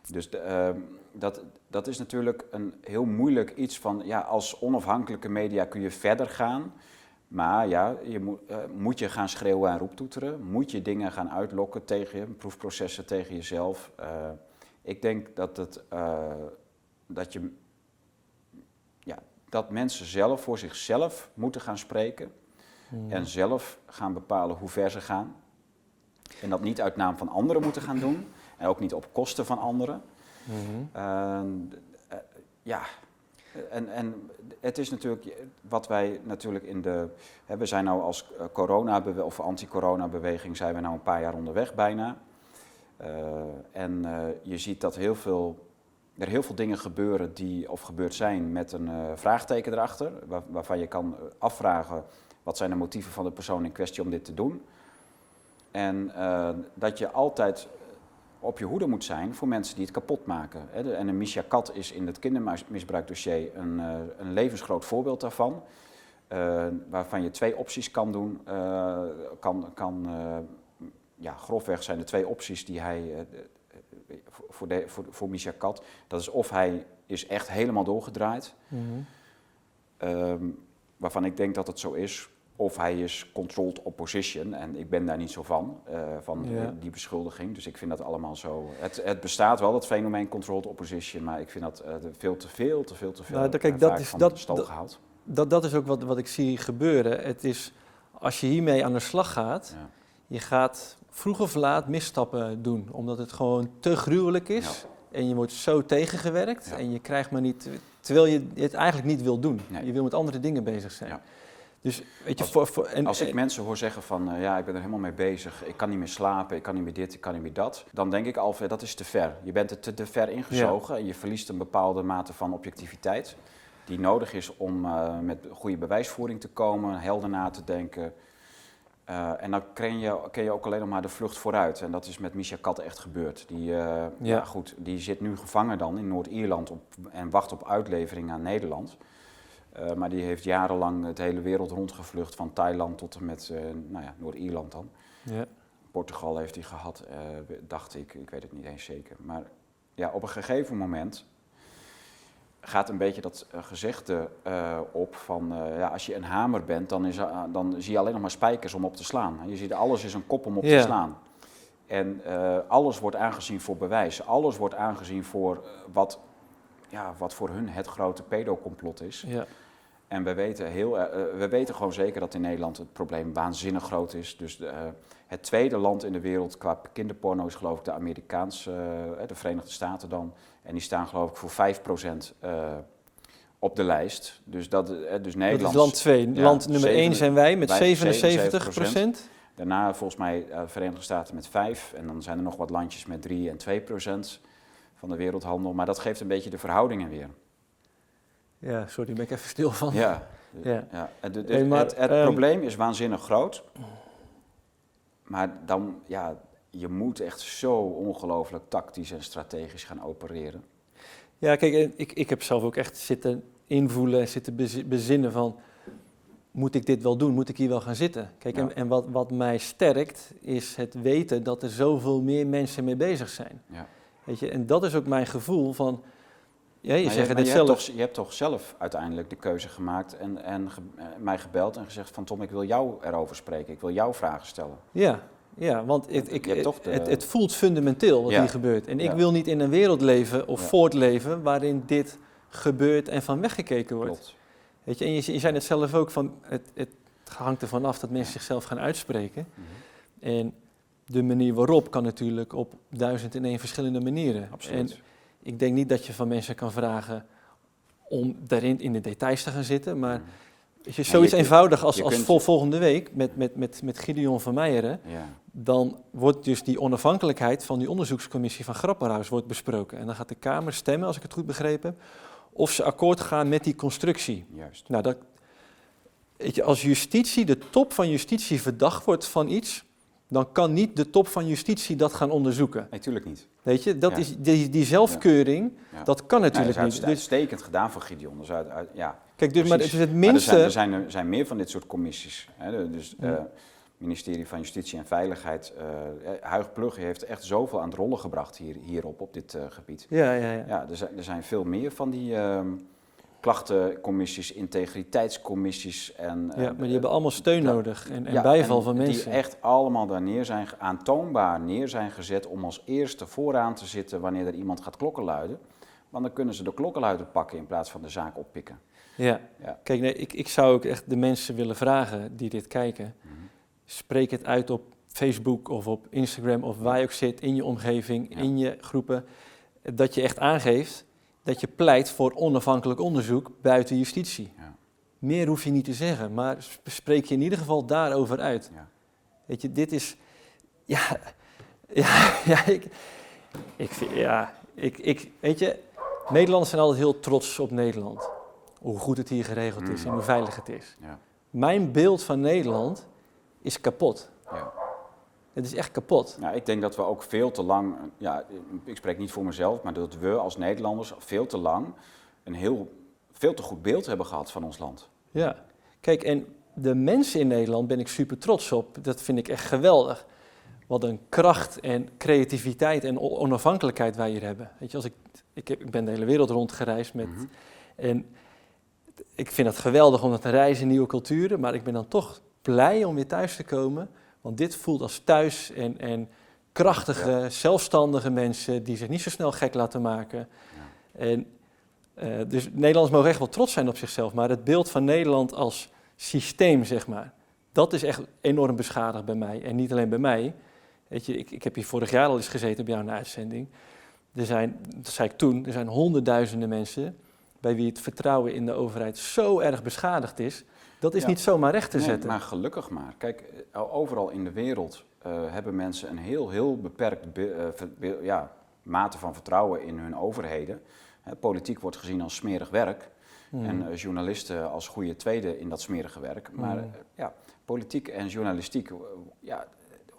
Dus de, uh, dat, dat is natuurlijk een heel moeilijk iets van, ja, als onafhankelijke media kun je verder gaan. Maar ja, je moet, uh, moet je gaan schreeuwen en roeptoeteren? Moet je dingen gaan uitlokken tegen je, proefprocessen tegen jezelf? Uh, ik denk dat, het, uh, dat, je, ja, dat mensen zelf voor zichzelf moeten gaan spreken. Hmm. En zelf gaan bepalen hoe ver ze gaan. En dat niet uit naam van anderen moeten gaan doen. En ook niet op kosten van anderen. Mm uh, ja. En, en het is natuurlijk wat wij natuurlijk in de. Hè, we zijn nou als eh, corona of anti-corona beweging zijn we nou een paar jaar onderweg bijna. Uh, en uh, je ziet dat heel veel, er heel veel dingen gebeuren die, of gebeurd zijn met een vraagteken erachter, waar, waarvan je kan afvragen wat zijn de motieven van de persoon in kwestie om dit te doen. En dat je altijd op je hoede moet zijn voor mensen die het kapot maken. En een Misha Kat is in het kindermisbruikdossier een, eh, een levensgroot voorbeeld daarvan. Uh, waarvan je twee opties kan doen. Uh, kan, kan, uh, ja, grofweg zijn er twee opties die hij voor, de, voor, voor Misha Kat. Dat is of hij is echt helemaal doorgedraaid. Mm -hmm. waarvan ik denk dat het zo is. Of hij is controlled opposition. En ik ben daar niet zo van, uh, van die beschuldiging. Dus ik vind dat allemaal zo. Het, het, bestaat wel, dat fenomeen controlled opposition. Maar ik vind dat uh, veel te veel, te veel, te veel. Nou, kijk, dat is, dat, gehaald. Dat, dat is ook wat, wat ik zie gebeuren. Het is, als je hiermee aan de slag gaat, ja. je gaat vroeg of laat misstappen doen. Omdat het gewoon te gruwelijk is. Ja. En je wordt zo tegengewerkt. En je krijgt maar niet. Terwijl je het eigenlijk niet wil doen. Nee. Je wil met andere dingen bezig zijn. Dus weet je, als, voor, voor, en, als ik mensen hoor zeggen van uh, ja, ik ben er helemaal mee bezig, ik kan niet meer slapen, ik kan niet meer dit, ik kan niet meer dat, dan denk ik al, dat is te ver. Je bent er te, te ver ingezogen ja. en je verliest een bepaalde mate van objectiviteit die nodig is om uh, met goede bewijsvoering te komen, helder na te denken. Uh, en dan ken je, ken je ook alleen nog maar de vlucht vooruit. En dat is met Misha Kat echt gebeurd. Die, ja. ja. goed, die zit nu gevangen dan in Noord-Ierland en wacht op uitlevering aan Nederland. Uh, maar die heeft jarenlang het hele wereld rondgevlucht, van Thailand tot en met uh, nou ja, Noord-Ierland dan. Ja. Portugal heeft hij gehad, uh, dacht ik, ik weet het niet eens zeker. Maar ja, op een gegeven moment gaat een beetje dat gezegde op van ja, als je een hamer bent, dan, is, dan zie je alleen nog maar spijkers om op te slaan. Je ziet alles is een kop om op ja. te slaan. En alles wordt aangezien voor bewijs, alles wordt aangezien voor wat, ja, wat voor hun het grote pedocomplot is. Ja. En we weten, heel, uh, we weten gewoon zeker dat in Nederland het probleem waanzinnig groot is. Dus de, uh, het tweede land in de wereld qua kinderporno is geloof ik de Amerikaanse, uh, de Verenigde Staten dan. En die staan geloof ik voor 5% op de lijst. Dus, dat, dus Nederland... Dat is land 2. Ja, land nummer 1 zijn wij met 77%. Daarna volgens mij de Verenigde Staten met 5. En dan zijn er nog wat landjes met 3 en 2% van de wereldhandel. Maar dat geeft een beetje de verhoudingen weer. Ja, sorry, ben ik even stil van. Ja, ja. ja. Het, het, hey, maar, het, het um, probleem is waanzinnig groot. Maar dan, ja, je moet echt zo ongelooflijk tactisch en strategisch gaan opereren. Ja, kijk, ik, ik heb zelf ook echt zitten invoelen, zitten bezinnen van... Moet ik dit wel doen? Moet ik hier wel gaan zitten? Kijk, ja. en, en wat, wat mij sterkt, is het weten dat er zoveel meer mensen mee bezig zijn. Ja. Weet je, en dat is ook mijn gevoel van ja, je, zegt je, zelf. Hebt toch, je hebt toch zelf uiteindelijk de keuze gemaakt en, en ge, uh, mij gebeld en gezegd van Tom, ik wil jou erover spreken, ik wil jou vragen stellen. Ja, ja want het, ik, de... het, het, voelt fundamenteel wat ja. hier gebeurt. En ik wil niet in een wereld leven of voortleven waarin dit gebeurt en van weggekeken wordt. Klopt. Weet je, en je, je zei het zelf ook, van het, het hangt ervan af dat mensen zichzelf gaan uitspreken. Mm -hmm. En de manier waarop kan natuurlijk op duizend en één verschillende manieren. Absoluut. En, ik denk niet dat je van mensen kan vragen om daarin in de details te gaan zitten, maar is je zoiets je eenvoudig als, als vol volgende week met, met, met, met Gideon van Meijeren, ja. dan wordt dus die onafhankelijkheid van die onderzoekscommissie van Grapperhaus wordt besproken. En dan gaat de Kamer stemmen, als ik het goed begrepen heb, of ze akkoord gaan met die constructie. Juist. Nou, dat, weet je, als justitie, de top van justitie verdacht wordt van iets, dan kan niet de top van justitie dat gaan onderzoeken. Natuurlijk niet. Weet je, dat ja. is, die, die zelfkeuring, ja. dat kan natuurlijk nee, dat is niet. uitstekend dus, gedaan voor Gideon. Dus uit, uit, ja, Kijk, dus, maar het is het minste... er, zijn, er, zijn, er zijn meer van dit soort commissies. Hè, dus het uh, ministerie van Justitie en Veiligheid, uh, Huig Plugge heeft echt zoveel aan het rollen gebracht hier, hierop, op dit uh, gebied. Ja, ja, ja. ja er, zijn, er zijn veel meer van die... Ehm, klachtencommissies, integriteitscommissies. En, ja, maar die hebben allemaal steun nodig en, en ja, bijval en van mensen. Die echt allemaal daar neer zijn, aantoonbaar neer zijn gezet om als eerste vooraan te zitten wanneer er iemand gaat klokkenluiden. Want dan kunnen ze de klokkenluider pakken in plaats van de zaak oppikken. Ja, ja. kijk, nee, ik, ik zou ook echt de mensen willen vragen die dit kijken. Mm -hmm. Spreek het uit op Facebook of op Instagram of waar je ook zit, in je omgeving, ja. in je groepen. Dat je echt aangeeft, dat je pleit voor onafhankelijk onderzoek buiten justitie. Ja. Meer hoef je niet te zeggen, maar sp- spreek je in ieder geval daarover uit. Ja. Weet je, dit is. Ja, <laughs> ja, ja, ik, ik, ja ik, ik, weet je, Nederlanders zijn altijd heel trots op Nederland. Hoe goed het hier geregeld is Mm. en hoe veilig het is. Ja. Mijn beeld van Nederland is kapot. Ja. Het is echt kapot. Nou, ik denk dat we ook veel te lang, ja, ik spreek niet voor mezelf, maar dat we als Nederlanders veel te lang een heel, veel te goed beeld hebben gehad van ons land. Ja. Kijk, en de mensen in Nederland ben ik super trots op. Dat vind ik echt geweldig. Wat een kracht en creativiteit en onafhankelijkheid wij hier hebben. Weet je, als ik, ik, heb, ik ben de hele wereld rondgereisd met, Mhm. en ik vind het geweldig om te reizen in nieuwe culturen, maar ik ben dan toch blij om weer thuis te komen. Want dit voelt als thuis en, en krachtige, zelfstandige mensen die zich niet zo snel gek laten maken. En, eh, dus Nederlanders mogen echt wel trots zijn op zichzelf, maar het beeld van Nederland als systeem, zeg maar, dat is echt enorm beschadigd bij mij. En niet alleen bij mij. Weet je, ik, ik heb hier vorig jaar al eens gezeten bij jou in de uitzending. Er zijn, dat zei ik toen, er zijn honderdduizenden mensen bij wie het vertrouwen in de overheid zo erg beschadigd is. Dat is Ja. niet zomaar recht te Nee, zetten. maar gelukkig maar. Kijk, eh, overal in de wereld eh, hebben mensen een heel, heel beperkt be- eh, ver- be- ja, mate van vertrouwen in hun overheden. Hè, politiek wordt gezien als smerig werk. Hmm. En journalisten als goede tweede in dat smerige werk. Maar Mm. eh, ja, politiek en journalistiek, ja,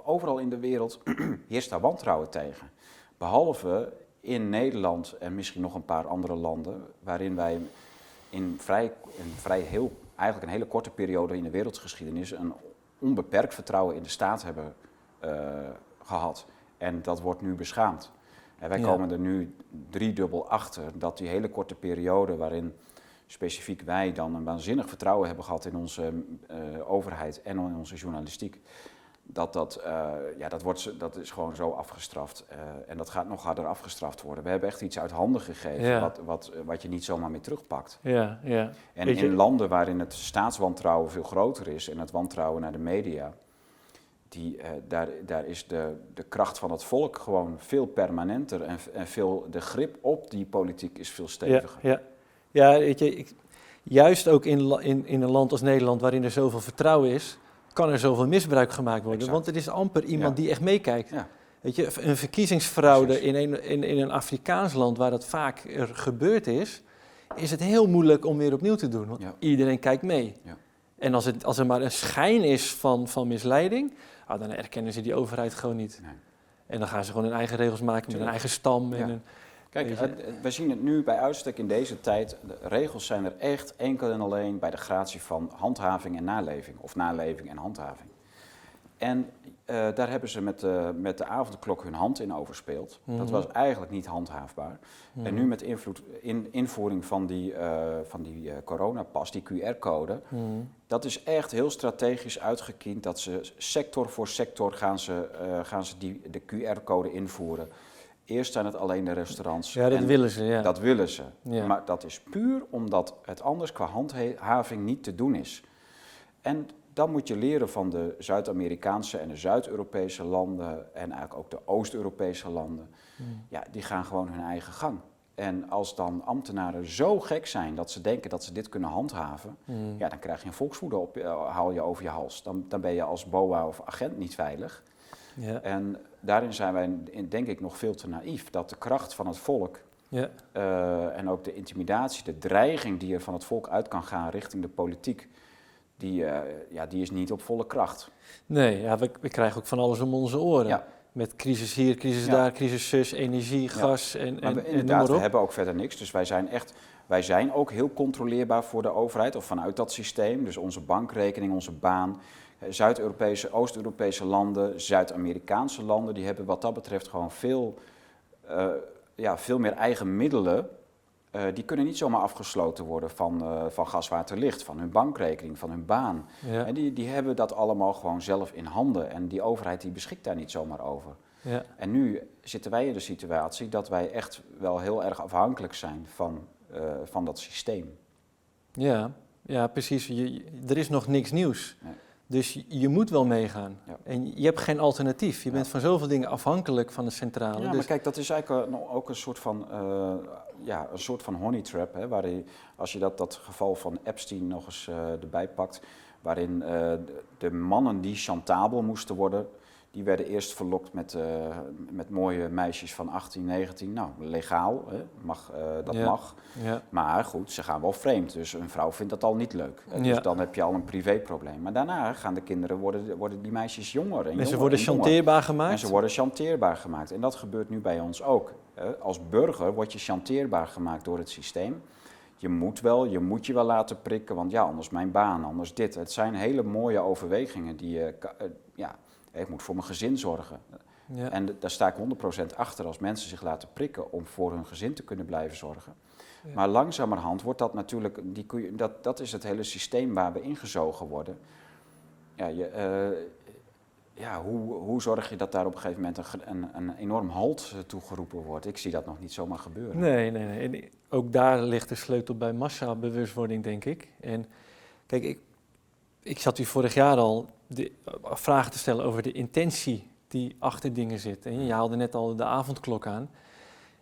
overal in de wereld <clears throat> heerst daar wantrouwen tegen. Behalve in Nederland en misschien nog een paar andere landen, waarin wij in vrij, in vrij heel, eigenlijk een hele korte periode in de wereldgeschiedenis een onbeperkt vertrouwen in de staat hebben eh, gehad. En dat wordt nu beschaamd. En wij Ja. komen er nu driedubbel achter dat die hele korte periode waarin specifiek wij dan een waanzinnig vertrouwen hebben gehad in onze eh, overheid en in onze journalistiek. Dat, dat, eh, ja, dat, wordt, dat is gewoon zo afgestraft. eh, en dat gaat nog harder afgestraft worden. We hebben echt iets uit handen gegeven Ja. wat, wat, wat je niet zomaar meer terugpakt. Ja, ja. En Weet je- in landen waarin het staatswantrouwen veel groter is en het wantrouwen naar de media, die, eh, daar, daar is de, de kracht van het volk gewoon veel permanenter en, en veel, de grip op die politiek is veel Ja, steviger. ja. ja weet je, ik, juist ook in, in, in een land als Nederland waarin er zoveel vertrouwen is, kan er zoveel misbruik gemaakt worden. Exact. Want er is amper iemand Ja. die echt meekijkt. Ja. Weet je, een verkiezingsfraude in een, in, in een Afrikaans land waar dat vaak er gebeurd is, is het heel moeilijk om weer opnieuw te doen. Want Ja. iedereen kijkt mee. Ja. En als, het, als er maar een schijn is van, van misleiding, ah, dan erkennen ze die overheid gewoon niet. Nee. En dan gaan ze gewoon hun eigen regels maken met Tuurlijk. eigen stam. En een, Kijk, we zien het nu bij uitstek in deze tijd. De regels zijn er echt enkel en alleen bij de gratie van handhaving en naleving. Of naleving en handhaving. En eh, daar hebben ze met de, met de avondklok hun hand in overspeeld. Dat Mhm. was eigenlijk niet handhaafbaar. En nu met invloed, in, invoering van die, eh, van die eh, coronapas, die QR-code, Mhm. dat is echt heel strategisch uitgekiend. Dat ze sector voor sector gaan ze, gaan ze die, de QR-code invoeren. Eerst zijn het alleen de restaurants. Ja, dat en willen ze, ja. Dat willen ze. Ja. Maar dat is puur omdat het anders qua handhaving niet te doen is. En dan moet je leren van de Zuid-Amerikaanse en de Zuid-Europese landen en eigenlijk ook de Oost-Europese landen. Mm. Ja, die gaan gewoon hun eigen gang. En als dan ambtenaren zo gek zijn dat ze denken dat ze dit kunnen handhaven, Mm. ja, dan krijg je een volkswoede op, eh, haal je over je hals. Dan, dan ben je als BOA of agent niet veilig. Ja. En daarin zijn wij denk ik nog veel te naïef. Dat de kracht van het volk Ja. eh, en ook de intimidatie, de dreiging die er van het volk uit kan gaan richting de politiek, die, eh, ja, die is niet op volle kracht. Nee, ja, we, we krijgen ook van alles om onze oren. Ja. Met crisis hier, crisis Ja. daar, crisis zus, energie, gas en, Maar en, we, en noem inderdaad, maar we hebben ook verder niks. Dus wij zijn echt, wij zijn ook heel controleerbaar voor de overheid of vanuit dat systeem. Dus onze bankrekening, onze baan. Eh, Zuid-Europese, Oost-Europese landen, Zuid-Amerikaanse landen, die hebben wat dat betreft gewoon veel, eh, ja, veel meer eigen middelen. Eh, die kunnen niet zomaar afgesloten worden van, eh, van gas, water, licht, van hun bankrekening, van hun baan. Ja. En die, die hebben dat allemaal gewoon zelf in handen. En die overheid die beschikt daar niet zomaar over. Ja. En nu zitten wij in de situatie dat wij echt wel heel erg afhankelijk zijn van, van dat systeem. Ja, ja, precies. Je, je- er is nog niks nieuws. Nee. Dus je, moet wel meegaan. Ja. En je hebt geen alternatief. Je Ja. bent van zoveel dingen afhankelijk van de centrale. Ja, dus, maar kijk, dat is eigenlijk ook een soort van, eh, ja, een soort van honey trap. Hè, waarin, als je dat, dat geval van Epstein nog eens eh, erbij pakt, waarin eh, de, de mannen die chantabel moesten worden, die werden eerst verlokt met, eh, met mooie meisjes van 18, 19. Nou, legaal, hè, mag, eh, dat Ja. mag. Ja. Maar goed, ze gaan wel vreemd. Dus een vrouw vindt dat al niet leuk. Ja. Dus dan heb je al een privéprobleem. Maar daarna gaan de kinderen, worden, worden die meisjes jonger en En jonger ze worden en chanteerbaar En gemaakt. ze worden chanteerbaar gemaakt. En dat gebeurt nu bij ons ook. Als burger word je chanteerbaar gemaakt door het systeem. Je moet wel, je moet je wel laten prikken, want ja, anders mijn baan, anders dit. Het zijn hele mooie overwegingen die je, eh, ja, ik moet voor mijn gezin zorgen. Ja. En daar sta ik 100% achter als mensen zich laten prikken om voor hun gezin te kunnen blijven zorgen. Ja. Maar langzamerhand wordt dat natuurlijk, die, dat, dat is het hele systeem waar we ingezogen worden. Ja, je, eh, ja hoe, hoe zorg je dat daar op een gegeven moment een, een, een enorm halt toegeroepen wordt? Ik zie dat nog niet zomaar gebeuren. Nee, nee, nee. En ook daar ligt de sleutel bij massabewustwording, denk ik. En kijk, ik, ik zat u vorig jaar al de, vragen te stellen over de intentie die achter dingen zit. En je haalde net al de avondklok aan,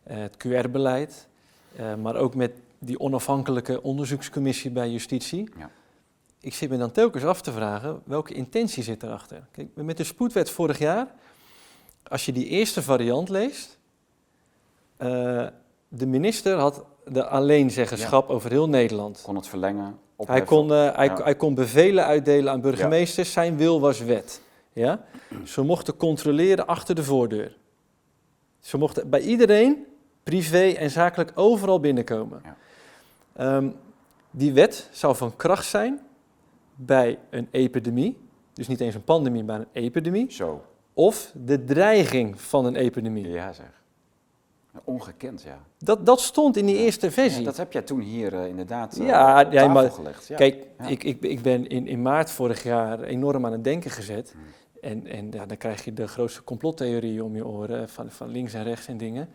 eh, het QR-beleid, eh, maar ook met die onafhankelijke onderzoekscommissie bij justitie. Ja. Ik zit me dan telkens af te vragen, welke intentie zit erachter? Kijk, met de spoedwet vorig jaar, als je die eerste variant leest, eh, de minister had de alleenzeggenschap over heel Nederland. Kon het verlengen? Hij kon, eh, hij, hij kon bevelen uitdelen aan burgemeesters. Zijn wil was wet. Ja? Ze mochten controleren achter de voordeur. Ze mochten bij iedereen, privé en zakelijk, overal binnenkomen. Ja. Ehm, die wet zou van kracht zijn bij een epidemie. Dus niet eens een pandemie, maar een epidemie. Zo, Of de dreiging van een epidemie. ja zeg. Ongekend, ja. Dat, dat stond in die eerste versie. Ja, dat heb jij toen hier eh, inderdaad eh, Ja, maar gelegd. Ja. Kijk, Ja. ik, ik, ik ben in, in maart vorig jaar enorm aan het denken gezet. Hmm. En, en ja, dan krijg je de grootste complottheorieën om je oren, van, van links en rechts en dingen.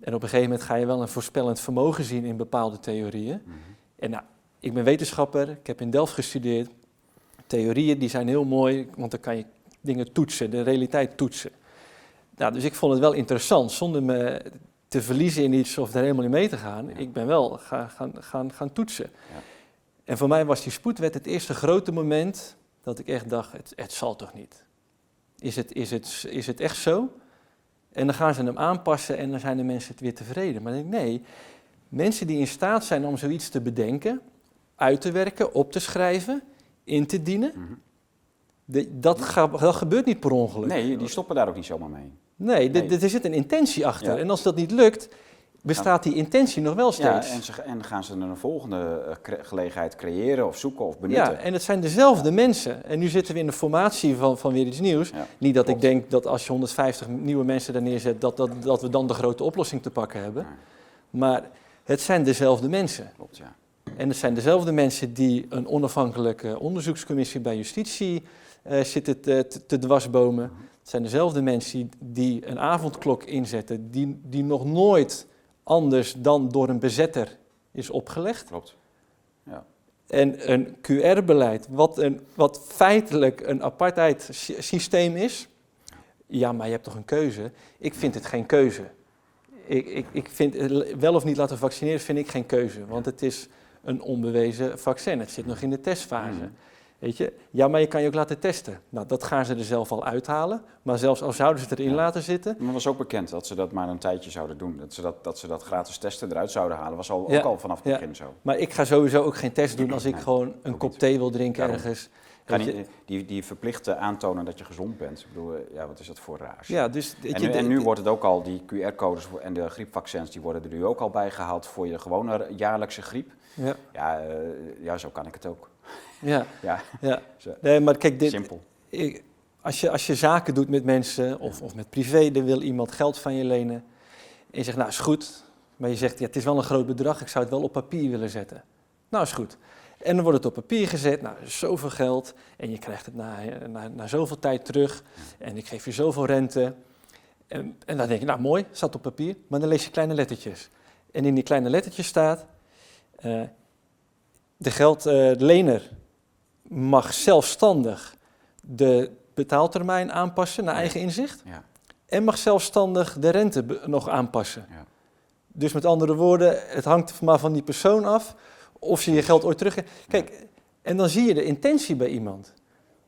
En op een gegeven moment ga je wel een voorspellend vermogen zien in bepaalde theorieën. Mhm. En nou, ik ben wetenschapper, ik heb in Delft gestudeerd. Theorieën die zijn heel mooi, want dan kan je dingen toetsen, de realiteit toetsen. Nou, dus ik vond het wel interessant, zonder me te verliezen in iets of er helemaal in mee te gaan. Ja. Ik ben wel gaan, gaan, gaan, gaan toetsen. Ja. En voor mij was die spoedwet het eerste grote moment dat ik echt dacht, het, het zal toch niet. Is het, is, het, is het echt zo? En dan gaan ze hem aanpassen en dan zijn de mensen het weer tevreden. Maar dan denk ik, nee, mensen die in staat zijn om zoiets te bedenken, uit te werken, op te schrijven, in te dienen, Mhm. de- dat, ga- dat gebeurt niet per ongeluk. Nee, die stoppen daar ook niet zomaar mee. Nee, er zit een intentie achter. Ja. En als dat niet lukt, bestaat die intentie nog wel Ja, steeds. en, ze, en gaan ze een volgende eh, gelegenheid creëren of zoeken of benutten. Ja, en het zijn dezelfde mensen. En nu zitten we in de formatie van, van weer iets nieuws. Ja, Niet dat klopt. ik denk dat als je 150 nieuwe mensen daar neerzet, dat, dat, dat we dan de grote oplossing te pakken hebben. Ja, Maar het zijn dezelfde mensen. klopt, ja. En het zijn dezelfde mensen die een onafhankelijke onderzoekscommissie bij justitie eh, zitten te, te, te dwarsbomen. Het zijn dezelfde mensen die een avondklok inzetten, die, die nog nooit anders dan door een bezetter is opgelegd. Klopt. Ja. En een QR-beleid, wat, een, wat feitelijk een apartheid sy- systeem is. Ja, maar je hebt toch een keuze? Ik vind het geen keuze. Ik, ik, ik vind het wel of niet laten vaccineren vind ik geen keuze. Want het is een onbewezen vaccin. Het zit nog in de testfase. Mhm. Weet je? Ja, maar je kan je ook laten testen. Nou, dat gaan ze er zelf al uithalen. Maar zelfs al zouden ze het erin Ja. laten zitten. Maar het was ook bekend dat ze dat maar een tijdje zouden doen. Dat ze dat, dat, ze dat gratis testen eruit zouden halen. was al, Ja, ook al vanaf het ja. begin zo. Maar ik ga sowieso ook geen test doen als ik Nee, gewoon een kop niet. thee wil drinken Daarom. ergens. Je? niet, die, die verplichte aantonen dat je gezond bent. Ik bedoel, eh, ja, wat is dat voor raars? Ja, dus, En nu, en wordt het ook al, die QR-codes en de griepvaccins, die worden er nu ook al bijgehaald voor je gewone jaarlijkse griep. Ja, Ja, eh, ja zo kan ik het ook. Ja, Ja, ja. <laughs> Nee, maar kijk, dit, simpel. ik- als, je, als je zaken doet met mensen of, of met privé, dan wil iemand geld van je lenen. En je zegt, nou is goed. Maar je zegt, ja, het is wel een groot bedrag, ik zou het wel op papier willen zetten. Nou is goed. En dan wordt het op papier gezet, nou zoveel geld. En je krijgt het na, na, na zoveel tijd terug. En ik geef je zoveel rente. En, en dan denk je, nou mooi, staat op papier. Maar dan lees je kleine lettertjes. En in die kleine lettertjes staat, eh, de geldlener mag zelfstandig de betaaltermijn aanpassen naar eigen inzicht. Ja, En mag zelfstandig de rente nog aanpassen. ja. Dus met andere woorden, het hangt maar van die persoon af of ze je geld ooit terug. Kijk, en dan zie je de intentie bij iemand.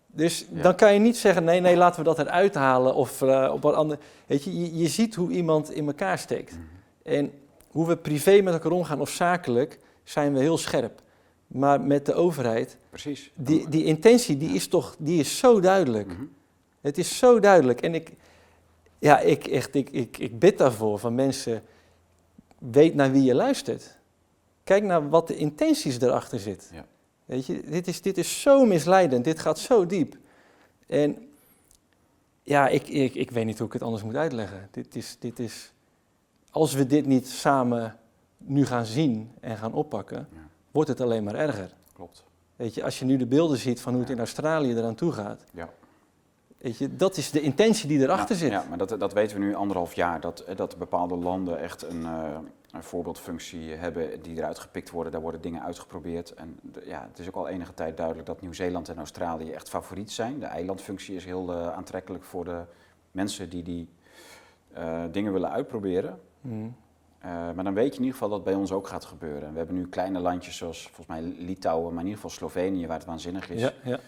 Dus dan kan je niet zeggen, nee, nee, laten we dat eruit halen of eh, op wat ander. Weet je, je, je ziet hoe iemand in elkaar steekt. Mhm. En hoe we privé met elkaar omgaan of zakelijk, zijn we heel scherp. Maar met de overheid, Precies. die, die intentie, die is toch, die is zo duidelijk. Mhm. Het is zo duidelijk. En ik, ja, ik, echt, ik, ik, ik bid daarvoor van mensen, weet naar wie je luistert. Kijk naar wat de intenties erachter zit. Ja. Weet je, dit is, dit is zo misleidend, dit gaat zo diep. En ja, ik, ik, ik weet niet hoe ik het anders moet uitleggen. Dit is, dit is, als we dit niet samen nu gaan zien en gaan oppakken, Ja. Wordt het alleen maar erger. Klopt. Weet je, als je nu de beelden ziet van hoe het in Australië eraan toe gaat, Ja. weet je, dat is de intentie die erachter ja, zit. Ja, maar dat, dat weten we nu anderhalf jaar. Dat, dat bepaalde landen echt een, eh, een voorbeeldfunctie hebben die eruit gepikt worden. Daar worden dingen uitgeprobeerd. En ja, het is ook al enige tijd duidelijk dat Nieuw-Zeeland en Australië echt favoriet zijn. De eilandfunctie is heel eh, aantrekkelijk voor de mensen die die eh, dingen willen uitproberen. Mm. Eh, maar dan weet je in ieder geval dat het bij ons ook gaat gebeuren. We hebben nu kleine landjes zoals volgens mij Litouwen, maar in ieder geval Slovenië, waar het waanzinnig is. Ja, ja.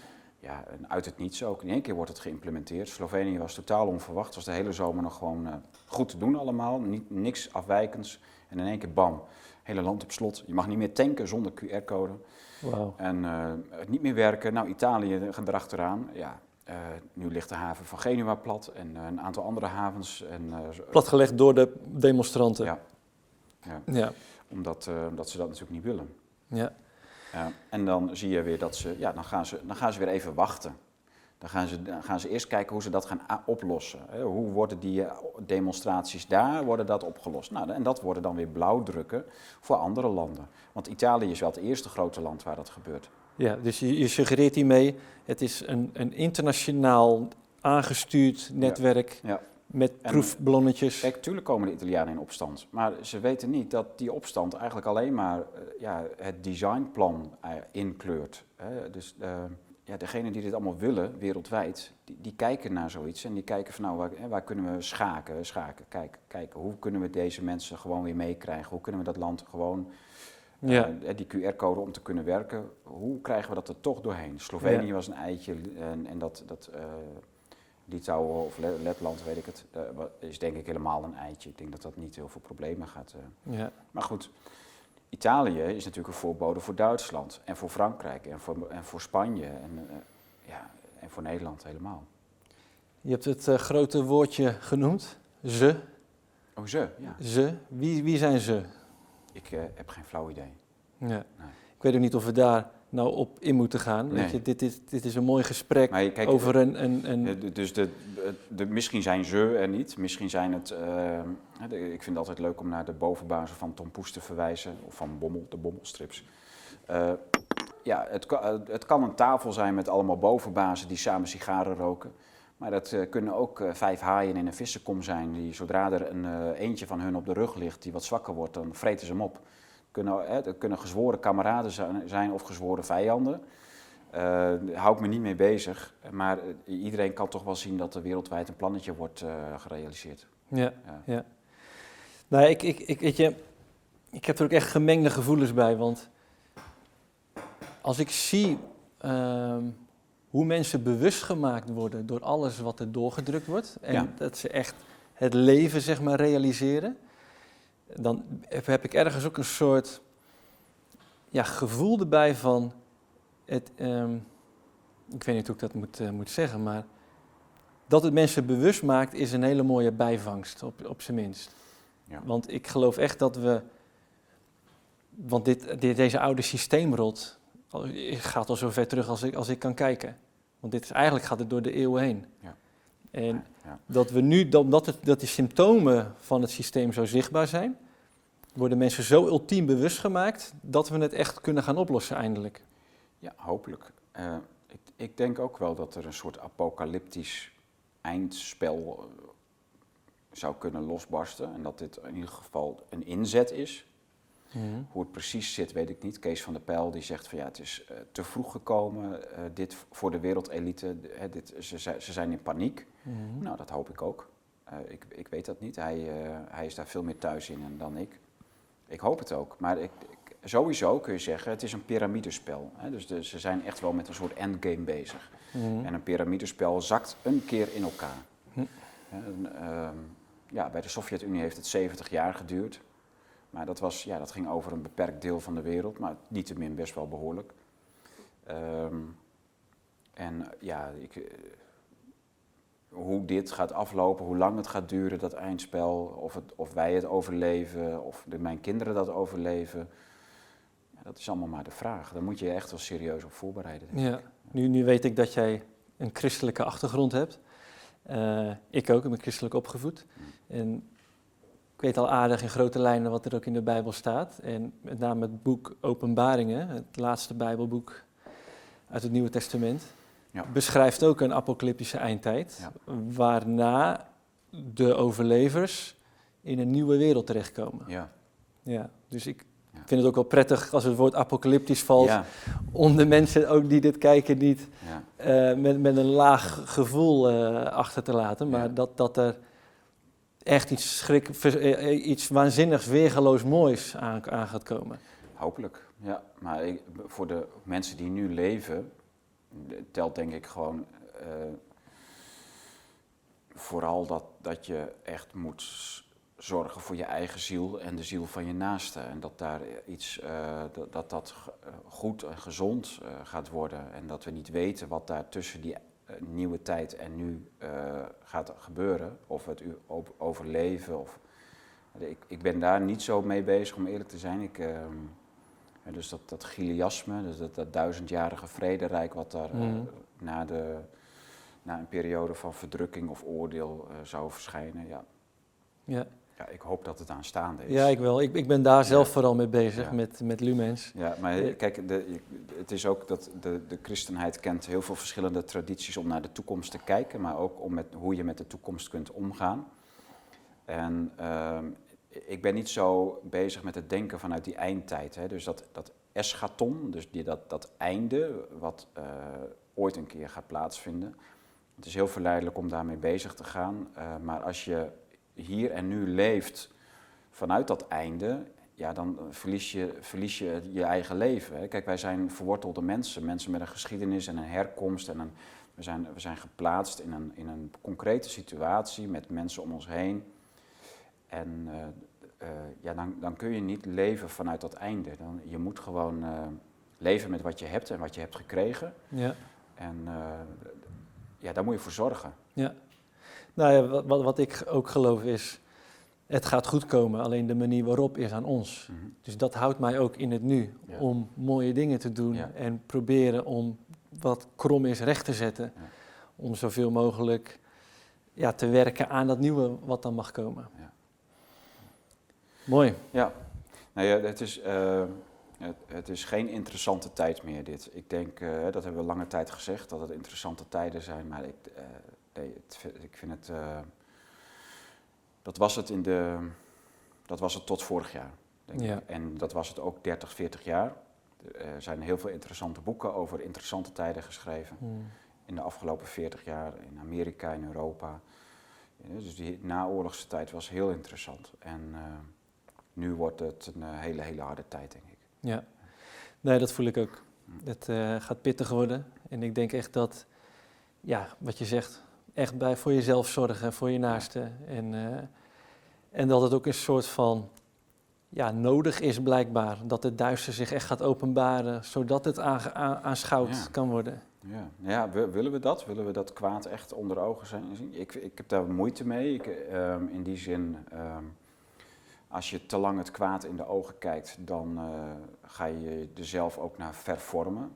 Ja, en uit het niets ook. In één keer wordt het geïmplementeerd. Slovenië was totaal onverwacht. was de hele zomer nog gewoon eh, goed te doen allemaal. Niet, niks afwijkends. En in één keer bam, hele land op slot. Je mag niet meer tanken zonder QR-code. Wauw. En eh, het niet meer werken. Nou, Italië gaat erachteraan. Ja, eh, nu ligt de haven van Genua plat. En een aantal andere havens. En, Platgelegd door de demonstranten. Ja. Ja, Ja. omdat, omdat ze dat natuurlijk niet willen. ja. Ja, en dan zie je weer dat ze, ja, dan gaan ze, dan gaan ze weer even wachten. Dan gaan ze, dan gaan ze eerst kijken hoe ze dat gaan oplossen. Hè, Hoe worden die eh, demonstraties daar, worden dat opgelost? Nou, en dat worden dan weer blauwdrukken voor andere landen. Want Italië is wel het eerste grote land waar dat gebeurt. Ja, dus je, je suggereert hiermee, het is een, een internationaal aangestuurd netwerk Ja. Met proefballonnetjes. Kijk, tuurlijk komen de Italianen in opstand. Maar ze weten niet dat die opstand eigenlijk alleen maar eh, ja, het designplan eh, inkleurt. Hè. Dus eh, ja, degenen die dit allemaal willen, wereldwijd, die, die kijken naar zoiets. En die kijken van nou, waar, hè, waar kunnen we schaken, schaken, kijken, kijken. Hoe kunnen we deze mensen gewoon weer meekrijgen? Hoe kunnen we dat land gewoon, Ja. die QR-code om te kunnen werken, hoe krijgen we dat er toch doorheen? Slovenië Ja. was een eitje en, en dat... dat Litouwen of Le- Letland, weet ik het, eh, is denk ik helemaal een eitje. Ik denk dat dat niet heel veel problemen gaat. eh. ja. Maar goed, Italië is natuurlijk een voorbode voor Duitsland en voor Frankrijk en voor, en voor Spanje en, eh, ja, en voor Nederland helemaal. Je hebt het grote woordje genoemd, ze. Oh, ze? Ja. Ze, wie, wie zijn ze? Ik heb geen flauw idee. Ja. Nee. Ik weet ook niet of we daar nou op in moeten gaan. Weet Nee. je, dit, is, dit is een mooi gesprek Maar je- kijk, over een... een, een Dus de, de, misschien zijn ze er niet. Misschien zijn het. eh, de- ik vind het altijd leuk om naar de bovenbazen van Tom Poes te verwijzen. Of van Bommel, de Bommelstrips. Eh, ja, het, kan- eh, het kan een tafel zijn met allemaal bovenbazen die samen sigaren roken. Maar dat kunnen ook vijf haaien in een vissenkom zijn. Die zodra er een eentje van hun op de rug ligt die wat zwakker wordt, dan vreten ze hem op. Kunnen, het kunnen gezworen kameraden zijn, of gezworen vijanden. Eh, daar hou ik me niet mee bezig. Maar eh, iedereen kan toch wel zien dat er wereldwijd een plannetje wordt eh, gerealiseerd. ja, Ja. ja. Nou, ik, ik, ik, weet je, ik heb er ook echt gemengde gevoelens bij. Want als ik zie ehm, hoe mensen bewust gemaakt worden door alles wat er doorgedrukt wordt. En Ja. dat ze echt het leven, zeg maar, realiseren. Dan heb ik ergens ook een soort ja, gevoel erbij van... Het, ehm, ik weet niet hoe ik dat moet, eh, moet zeggen, maar... Dat het mensen bewust maakt is een hele mooie bijvangst, op, op zijn minst. Ja. Want ik geloof echt dat we... Want dit, dit, deze oude systeemrot al- gaat al zo ver terug als ik, als ik kan kijken. Want dit is, eigenlijk gaat het door de eeuwen heen. Ja. En Ja. dat we nu, dat, dat, het, dat die symptomen van het systeem zo zichtbaar zijn, worden mensen zo ultiem bewust gemaakt dat we het echt kunnen gaan oplossen eindelijk. Ja, hopelijk. Eh, ik, ik denk ook wel dat er een soort apocalyptisch eindspel eh, zou kunnen losbarsten. En dat dit in ieder geval een inzet is. Hoe het precies zit, weet ik niet. Kees van der Pijl die zegt van ja, het is eh, te vroeg gekomen. dit voor de wereldelite. hè, dit, ze, ze zijn in paniek. Mhm. Nou, dat hoop ik ook. Ik, ik weet dat niet. Hij, hij is daar veel meer thuis in dan ik. Ik hoop het ook. Maar ik, ik- sowieso kun je zeggen, het is een piramidespel. Hè? Dus de- ze zijn echt wel met een soort endgame bezig. Mhm. En een piramidespel zakt een keer in elkaar. Hm. En, ehm, ja, bij de Sovjet-Unie heeft het 70 jaar geduurd. Maar dat, was, ja, dat ging over een beperkt deel van de wereld, maar niettemin best wel behoorlijk. Ehm, en ja, ik, eh, hoe dit gaat aflopen, hoe lang het gaat duren, dat eindspel, of, het, of wij het overleven, of de, mijn kinderen dat overleven, ja, dat is allemaal maar de vraag. Daar moet je je echt wel serieus op voorbereiden. denk ik. Ja, nu, nu weet ik dat jij een christelijke achtergrond hebt. Eh, ik ook, ik ben christelijk opgevoed. En ik weet al aardig in grote lijnen wat er ook in de Bijbel staat. En met name het boek Openbaringen, het laatste Bijbelboek uit het Nieuwe Testament, Ja. beschrijft ook een apocalyptische eindtijd. Ja. Waarna de overlevers in een nieuwe wereld terechtkomen. Ja. Ja, dus ik vind het ook wel prettig als het woord apocalyptisch valt om de mensen ook die dit kijken niet eh, met, met een laag gevoel eh, achter te laten, maar dat, dat er echt iets, schrik, eh, iets waanzinnigs, weergeloos moois aan, aan gaat komen. Hopelijk, ja. Maar ik- voor de mensen die nu leven, telt denk ik gewoon eh, vooral dat, dat je echt moet zorgen voor je eigen ziel en de ziel van je naaste. En dat daar iets, eh, dat, dat dat eh, goed en gezond gaat worden. En dat we niet weten wat daar tussen die nieuwe tijd en nu gaat gebeuren. Of het overleven. Of, ik, ik ben daar niet zo mee bezig, om eerlijk te zijn. Ik, ja, dus dat, dat Gileasme, dus dat, dat duizendjarige vrederijk wat daar eh, Mhm. na, de, na een periode van verdrukking of oordeel eh, zou verschijnen. Ja. Ja, ja, ik hoop dat het aanstaande is. ja ik wel. Ik, ik ben daar zelf Ja. vooral mee bezig, Ja. met, met Lumens. Ja, maar Eh, kijk, de, het is ook dat de, de christenheid kent heel veel verschillende tradities om naar de toekomst te kijken, maar ook om met, hoe je met de toekomst kunt omgaan. En ehm, ik ben niet zo bezig met het denken vanuit die eindtijd. Hè. Dus dat, dat eschaton, dus die, dat, dat einde, wat eh, ooit een keer gaat plaatsvinden. Het is heel verleidelijk om daarmee bezig te gaan. eh, maar als je hier en nu leeft vanuit dat einde, ja, dan verlies je, verlies je je eigen leven. Hè. Kijk, wij zijn verwortelde mensen, mensen met een geschiedenis en een herkomst. En een, we, zijn, we zijn geplaatst in een, in een concrete situatie met mensen om ons heen. En eh, eh, ja, dan, dan kun je niet leven vanuit dat einde. Dan, je moet gewoon eh, leven met wat je hebt en wat je hebt gekregen. Ja. En ja, daar moet je voor zorgen. Ja. Nou ja, wat, wat, ik ook geloof is, het gaat goed komen, alleen de manier waarop is aan ons. Mhm. Dus dat houdt mij ook in het nu, Ja. om mooie dingen te doen Ja. en proberen om wat krom is recht te zetten. Ja. Om zoveel mogelijk ja, te werken aan dat nieuwe wat dan mag komen. Ja. Mooi. Ja, nou ja, het is, eh, het, het is geen interessante tijd meer dit. Ik denk, eh, dat hebben we lange tijd gezegd, dat het interessante tijden zijn. Maar ik, eh, nee, het, ik vind het, dat was het in de, dat was het tot vorig jaar, denk Ja. ik. En dat was het ook 30, 40 jaar. Er zijn heel veel interessante boeken over interessante tijden geschreven. Hmm. In de afgelopen 40 jaar in Amerika, in Europa. Ja, Dus die naoorlogse tijd was heel interessant. En nu wordt het een eh, hele, hele harde tijd, denk ik. Ja, nee, dat voel ik ook. Het eh, gaat pittig worden. En ik denk echt dat, ja, wat je zegt, echt bij, voor jezelf zorgen, voor je naaste. En, eh, en dat het ook een soort van, ja, nodig is blijkbaar. Dat het duister zich echt gaat openbaren, zodat het aanschouwd Ja. kan worden. Ja, ja wi- willen we dat? Willen we dat kwaad echt onder ogen zijn? zien? Ik, ik heb daar moeite mee. Ik, ehm, in die zin, ehm, als je te lang het kwaad in de ogen kijkt, dan eh, ga je er zelf ook naar vervormen.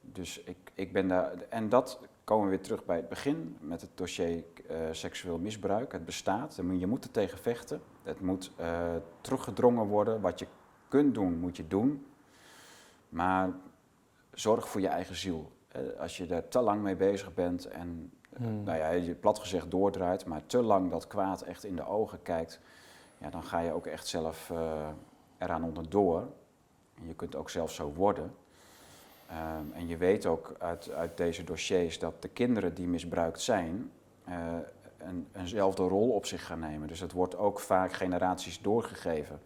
Dus ik, ik ben daar. En dat komen we weer terug bij het begin met het dossier eh, seksueel misbruik. Het bestaat, je moet- er tegen vechten. Het moet eh, teruggedrongen worden. Wat je kunt doen, moet je doen. Maar zorg voor je eigen ziel. Als je daar te lang mee bezig bent en, Hmm. nou ja, je plat gezegd doordraait, maar te lang dat kwaad echt in de ogen kijkt, ja, dan ga je ook echt zelf eh, eraan onderdoor. En je kunt ook zelf zo worden. Ehm, en je weet ook uit, uit deze dossiers dat de kinderen die misbruikt zijn, eh, een, eenzelfde rol op zich gaan nemen. Dus het wordt ook vaak generaties doorgegeven.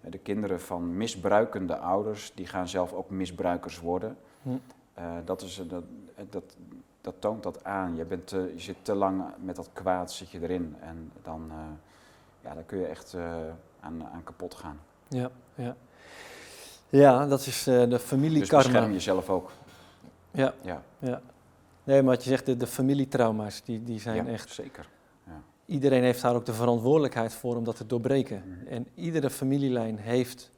De kinderen van misbruikende ouders, die gaan zelf ook misbruikers worden. Hm. Eh, dat, is, eh, dat, eh, dat, dat toont dat aan. Je, bent te, je zit te lang met dat kwaad zit je erin. En dan, eh, ja, dan kun je echt eh, aan, aan kapot gaan. Ja, ja. ja dat is eh, de Dus familiekarma. bescherm jezelf ook. ja, Ja, ja. Nee, maar wat je zegt, de, de familietrauma's, die, die zijn ja echt... zeker. Iedereen heeft daar ook de verantwoordelijkheid voor om dat te doorbreken. Mhm. En iedere familielijn heeft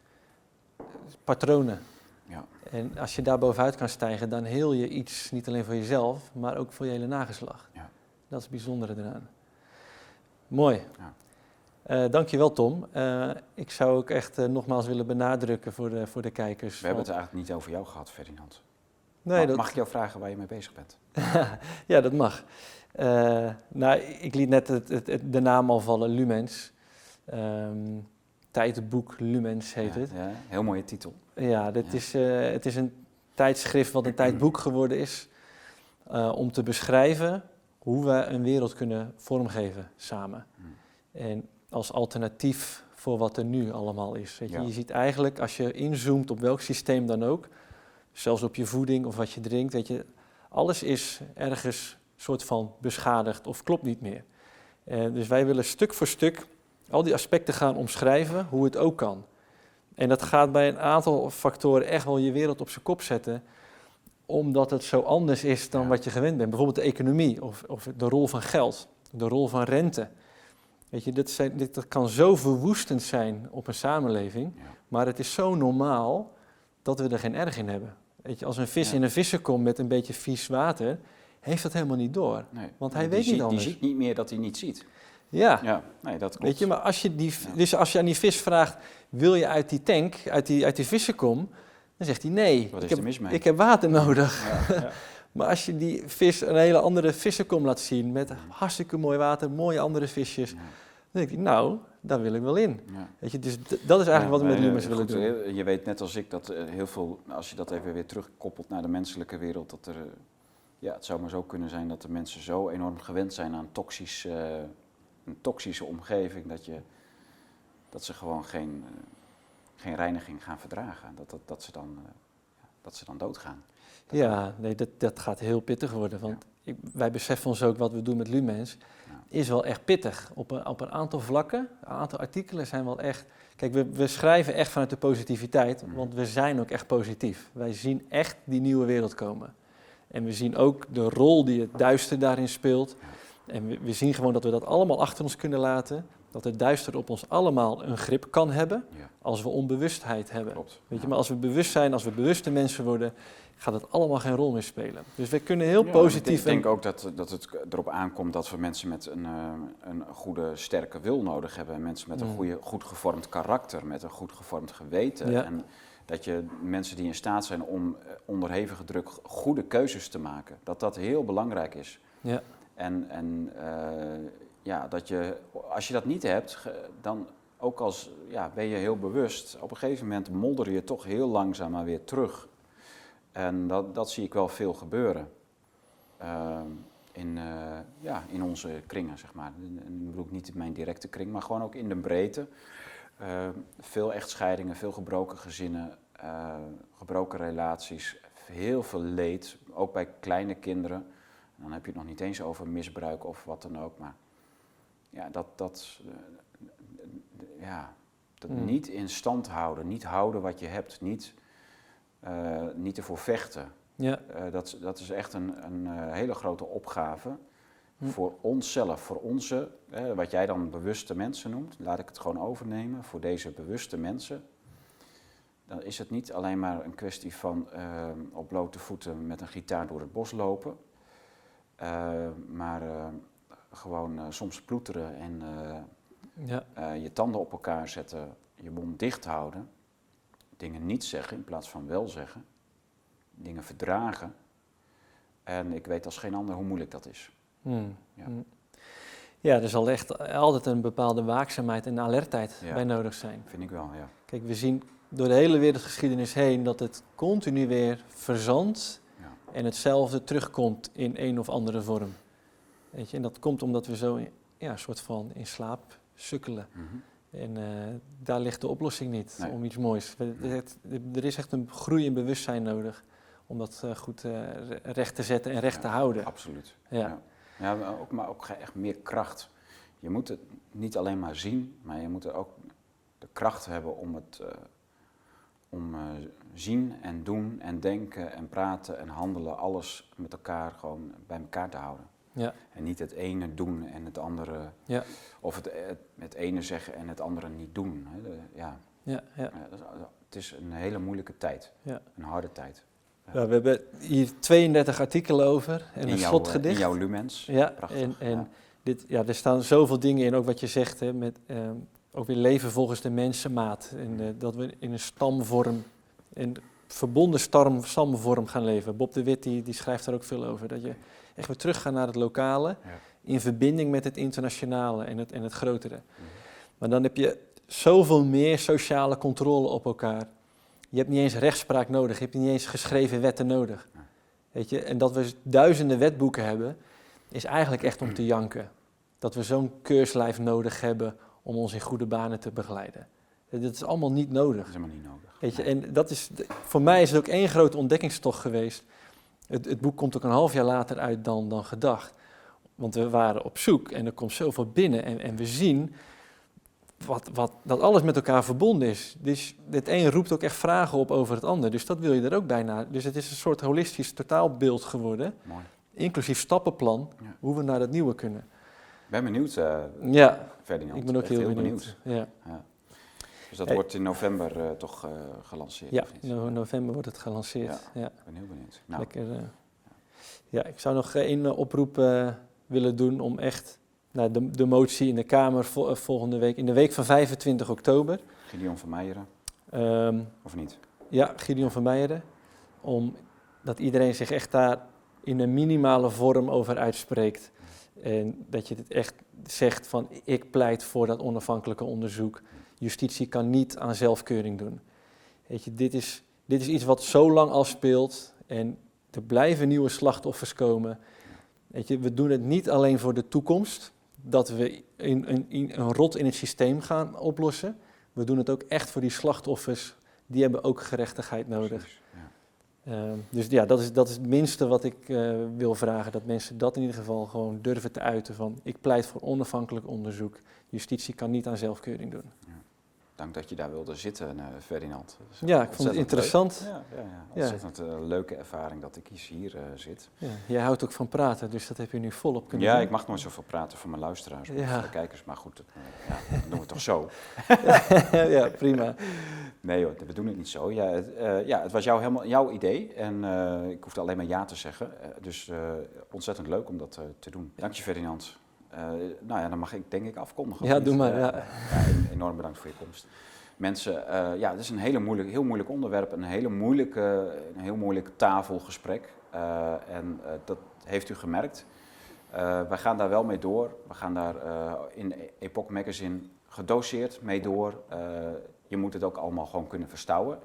patronen. Ja. En als je daar bovenuit kan stijgen, dan heel je iets, niet alleen voor jezelf, maar ook voor je hele nageslacht. Ja. Dat is het bijzondere eraan. Mooi. Ja. Eh, dankjewel Tom. Eh, ik zou ook echt eh, nogmaals willen benadrukken voor de, voor de kijkers. We hebben het eigenlijk niet over jou gehad, Ferdinand. nee, Ma- dat, Mag ik jou vragen waar je mee bezig bent? <laughs> ja, dat mag. Nou, ik liet net het, het, het- de naam al vallen, Lumens. Ehm tijdboek Lumens heet Ja, het. Ja, heel mooie titel. Ja, dit Ja. Is, het is een tijdschrift wat een <clears throat> tijdboek geworden is. om te beschrijven hoe we een wereld kunnen vormgeven samen. Hmm. En als alternatief voor wat er nu allemaal is. Weet je? Ja. je ziet eigenlijk, als je inzoomt op welk systeem dan ook, zelfs op je voeding of wat je drinkt, weet je, alles is ergens soort van beschadigd of klopt niet meer. Eh, dus wij willen stuk voor stuk al die aspecten gaan omschrijven, hoe het ook kan. En dat gaat bij een aantal factoren echt wel je wereld op zijn kop zetten, omdat het zo anders is dan Ja. wat je gewend bent. Bijvoorbeeld de economie of, of de rol van geld, de rol van rente. Weet je, dit zijn, dit, dat kan zo verwoestend zijn op een samenleving, Ja. maar het is zo normaal dat we er geen erg in hebben. Weet je, als een vis Ja. in een vissenkom met een beetje vies water, heeft dat helemaal niet door. Nee. Want hij Die weet niet ziet, anders. Die ziet niet meer dat hij niet ziet. Ja, Ja, nee, dat klopt. weet je, maar als je, die, dus als je aan die vis vraagt, wil je uit die tank, uit die, uit die vissenkom? Dan zegt hij nee, Wat ik is heb, er mis mee? ik heb water <laughs> nodig. Ja. Maar als je die vis een hele andere vissenkom laat zien, met hartstikke mooi water, mooie andere visjes, Ja, dan denk ik, nou, daar wil ik wel in. ja. Weet je, dus dat is eigenlijk wat we met Lumens eh, willen doen. eh, Je weet net als ik dat eh, heel veel, als je dat even weer terugkoppelt naar de menselijke wereld, dat er, ja, het zou maar zo kunnen zijn dat de mensen zo enorm gewend zijn aan toxisch, een toxische omgeving, dat, je, dat ze gewoon geen, geen reiniging gaan verdragen. Dat, dat, dat, ze, dan, dat ze dan doodgaan. Ja, nee, dat, dat gaat heel pittig worden. Want ik, wij beseffen ons ook wat we doen met Lumens. Ja. Is wel echt pittig. Op een, op een aantal vlakken, een aantal artikelen zijn wel echt. Kijk, we, we schrijven echt vanuit de positiviteit, Mhm. want we zijn ook echt positief. Wij zien echt die nieuwe wereld komen. En we zien ook de rol die het duister daarin speelt. En we, we zien gewoon dat we dat allemaal achter ons kunnen laten. Dat het duister op ons allemaal een grip kan hebben Ja, als we onbewustheid hebben. klopt. Weet je, maar als we bewust zijn, als we bewuste mensen worden, gaat het allemaal geen rol meer spelen. Dus we kunnen heel Ja, positief. Ik denk, ook dat, dat het erop aankomt dat we mensen met een, eh, een goede, sterke wil nodig hebben. Mensen met een Mm. goede, goed gevormd karakter, met een goed gevormd geweten. Ja. En dat je mensen die in staat zijn om eh, onder hevige druk goede keuzes te maken, dat dat heel belangrijk is. Ja. En, en eh, ja, dat je, als je dat niet hebt, dan ook als ja, ben je heel bewust, op een gegeven moment molder je toch heel langzaam maar weer terug. En dat, dat zie ik wel veel gebeuren. Ehm, in, eh, ja, in onze kringen, zeg maar. Ik bedoel niet in mijn directe kring, maar gewoon ook in de breedte. Ehm, veel echtscheidingen, veel gebroken gezinnen, eh, gebroken relaties, heel veel leed, ook bij kleine kinderen. En dan heb je het nog niet eens over misbruik of wat dan ook, maar ja, dat, dat, eh, ja, dat Mm. niet in stand houden, niet houden wat je hebt, niet, eh, niet ervoor vechten. Ja. Eh, dat, dat is echt een, een hele grote opgave Hm. voor onszelf, voor onze, eh, wat jij dan bewuste mensen noemt, laat ik het gewoon overnemen, voor deze bewuste mensen. Dan is het niet alleen maar een kwestie van eh, op blote voeten met een gitaar door het bos lopen, maar gewoon eh, soms ploeteren en eh, Ja. eh, je tanden op elkaar zetten, je mond dicht houden, dingen niet zeggen in plaats van wel zeggen, dingen verdragen. En ik weet als geen ander hoe moeilijk dat is. Hmm. Ja. Hmm. Ja, er zal echt altijd een bepaalde waakzaamheid en alertheid Ja. bij nodig zijn. Vind ik wel, ja. Kijk, we zien door de hele wereldgeschiedenis heen dat het continu weer verzandt ja. en hetzelfde terugkomt in een of andere vorm. Weet je, en dat komt omdat we zo ja, een soort van in slaap sukkelen. Mhm. En eh, daar ligt de oplossing niet Nee. om iets moois. Het- Er is echt een groei in bewustzijn nodig om dat eh, goed eh, re- recht te zetten en recht Ja, te houden. Absoluut. Ja. Ja, ja maar, ook, maar ook echt meer kracht. Je moet het niet alleen maar zien, maar je moet er ook de kracht hebben om het om zien en doen en denken en praten en handelen, alles met elkaar gewoon bij elkaar te houden. Ja. En niet het ene doen en het andere, Ja. of het, het, het ene zeggen en het andere niet doen. Hè. De- ja, Ja, ja. ja, dat is- het is een hele moeilijke tijd, Ja. een harde tijd. Ja, we hebben hier 32 artikelen over en in een jouw, slotgedicht. In jouw lumens. Ja, Prachtig. en, en ja. Dit, ja, er staan zoveel dingen in, ook wat je zegt, hè, met ehm, ook weer leven volgens de mensenmaat. En eh, dat we in een stamvorm, verbonden stam, stamvorm gaan leven. Bob de Wit die, die schrijft daar ook veel over. Dat je echt weer teruggaat naar het lokale, Ja. in verbinding met het internationale en het, en het grotere. Mhm. Maar dan heb je zoveel meer sociale controle op elkaar. Je hebt niet eens rechtspraak nodig, je hebt niet eens geschreven wetten nodig. Ja. Weet je? En dat we duizenden wetboeken hebben, is eigenlijk echt om te janken. Dat we zo'n keurslijf nodig hebben om ons in goede banen te begeleiden. Dat is allemaal niet Dat nodig. is helemaal niet nodig. Weet je? En dat is, voor mij is het ook één grote ontdekkingstocht geweest. Het, het boek komt ook een half jaar later uit dan, dan gedacht. Want we waren op zoek en er komt zoveel binnen. En, en we zien wat, wat, dat alles met elkaar verbonden is. Dus het een roept ook echt vragen op over het ander. Dus dat wil je er ook bijna. Dus het is een soort holistisch totaalbeeld geworden. Mooi. Inclusief stappenplan, Ja. hoe we naar het nieuwe kunnen. Ik ben benieuwd, eh Ja, Ferdinand. ik ben ook Echt heel, benieuwd. Ja, Ja. Dus dat Hey. wordt in november eh, toch eh, gelanceerd, ja no- november wordt het gelanceerd. Ja. Ik ben heel benieuwd. Nou, Lekker. eh. ja, ik zou nog één oproep willen doen om echt nou, de, de motie in de Kamer vol- volgende week, in de week van 25 oktober. Gideon van Meijeren, ehm, of niet? ja, Gideon van Meijeren. Om dat iedereen zich echt daar in een minimale vorm over uitspreekt. En dat je het echt zegt van ik pleit voor dat onafhankelijke onderzoek. Justitie kan niet aan zelfkeuring doen. Weet je, dit is, dit is iets wat zo lang al speelt en er blijven nieuwe slachtoffers komen. Weet je, we doen het niet alleen voor de toekomst, dat we een, een, een rot in het systeem gaan oplossen. We doen het ook echt voor die slachtoffers, die hebben ook gerechtigheid nodig. Precies, ja. Ehm, dus ja, dat is, dat is het minste wat ik eh, wil vragen. Dat mensen dat in ieder geval gewoon durven te uiten van... ik pleit voor onafhankelijk onderzoek. Justitie kan niet aan zelfkeuring doen. Dank dat je daar wilde zitten, eh, Ferdinand. Ja, ik vond het interessant. leuk. Ja, ja, ja. Ja. ontzettend eh, leuke ervaring dat ik hier eh, zit. Ja, jij houdt ook van praten, dus dat heb je nu volop kunnen Ja, doen. ik mag nooit zoveel praten voor mijn luisteraars, of Ja. voor de kijkers, maar goed, dat, ja, dan doen we het toch zo. <laughs> ja, prima. Nee hoor, we doen het niet zo. Ja, het, eh, ja, het was jou helemaal jouw idee en eh, ik hoefde alleen maar ja te zeggen. Dus eh, ontzettend leuk om dat eh, te doen. Dank je Ferdinand. Eh, nou ja, dan mag ik denk ik afkondigen. Ja, doe maar, Eh, ja. ja, en- enorm bedankt voor je komst. Mensen, eh, ja, het is een hele moeilijk, heel moeilijk onderwerp, een, hele moeilijke, een heel moeilijk tafelgesprek. En dat heeft u gemerkt. Eh, wij gaan daar wel mee door. We gaan daar in Epoch Magazine gedoseerd mee door. Je moet het ook allemaal gewoon kunnen verstouwen.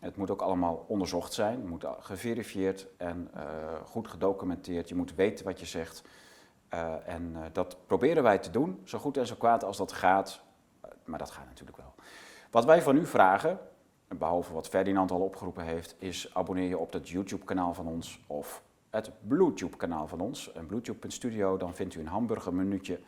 Het moet ook allemaal onderzocht zijn, het moet geverifieerd en goed gedocumenteerd. Je moet weten wat je zegt. Eh, en eh, dat proberen wij te doen, zo goed en zo kwaad als dat gaat. Eh, maar dat gaat natuurlijk wel. Wat wij van u vragen, behalve wat Ferdinand al opgeroepen heeft, is abonneer je op het YouTube-kanaal van ons of het Bluetooth-kanaal van ons. En Bluetooth.studio, dan vindt u een hamburgermenuutje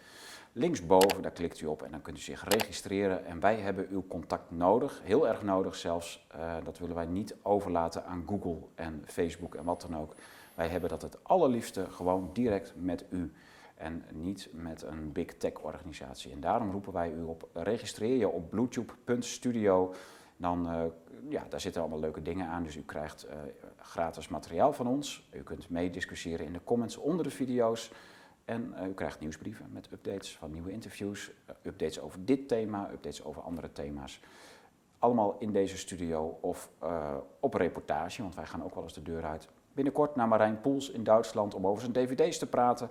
linksboven, daar klikt u op en dan kunt u zich registreren. En wij hebben uw contact nodig, heel erg nodig zelfs. Dat willen wij niet overlaten aan Google en Facebook en wat dan ook. Wij hebben dat het allerliefste gewoon direct met u en niet met een big tech organisatie. En daarom roepen wij u op, registreer je op bluetooth.studio. Dan, eh, ja, daar zitten allemaal leuke dingen aan, dus u krijgt eh, gratis materiaal van ons. U kunt meediscussiëren in de comments onder de video's. En eh, u krijgt nieuwsbrieven met updates van nieuwe interviews, updates over dit thema, updates over andere thema's. Allemaal in deze studio of op reportage, want wij gaan ook wel eens de deur uit. Binnenkort naar Marijn Poels in Duitsland om over zijn dvd's te praten.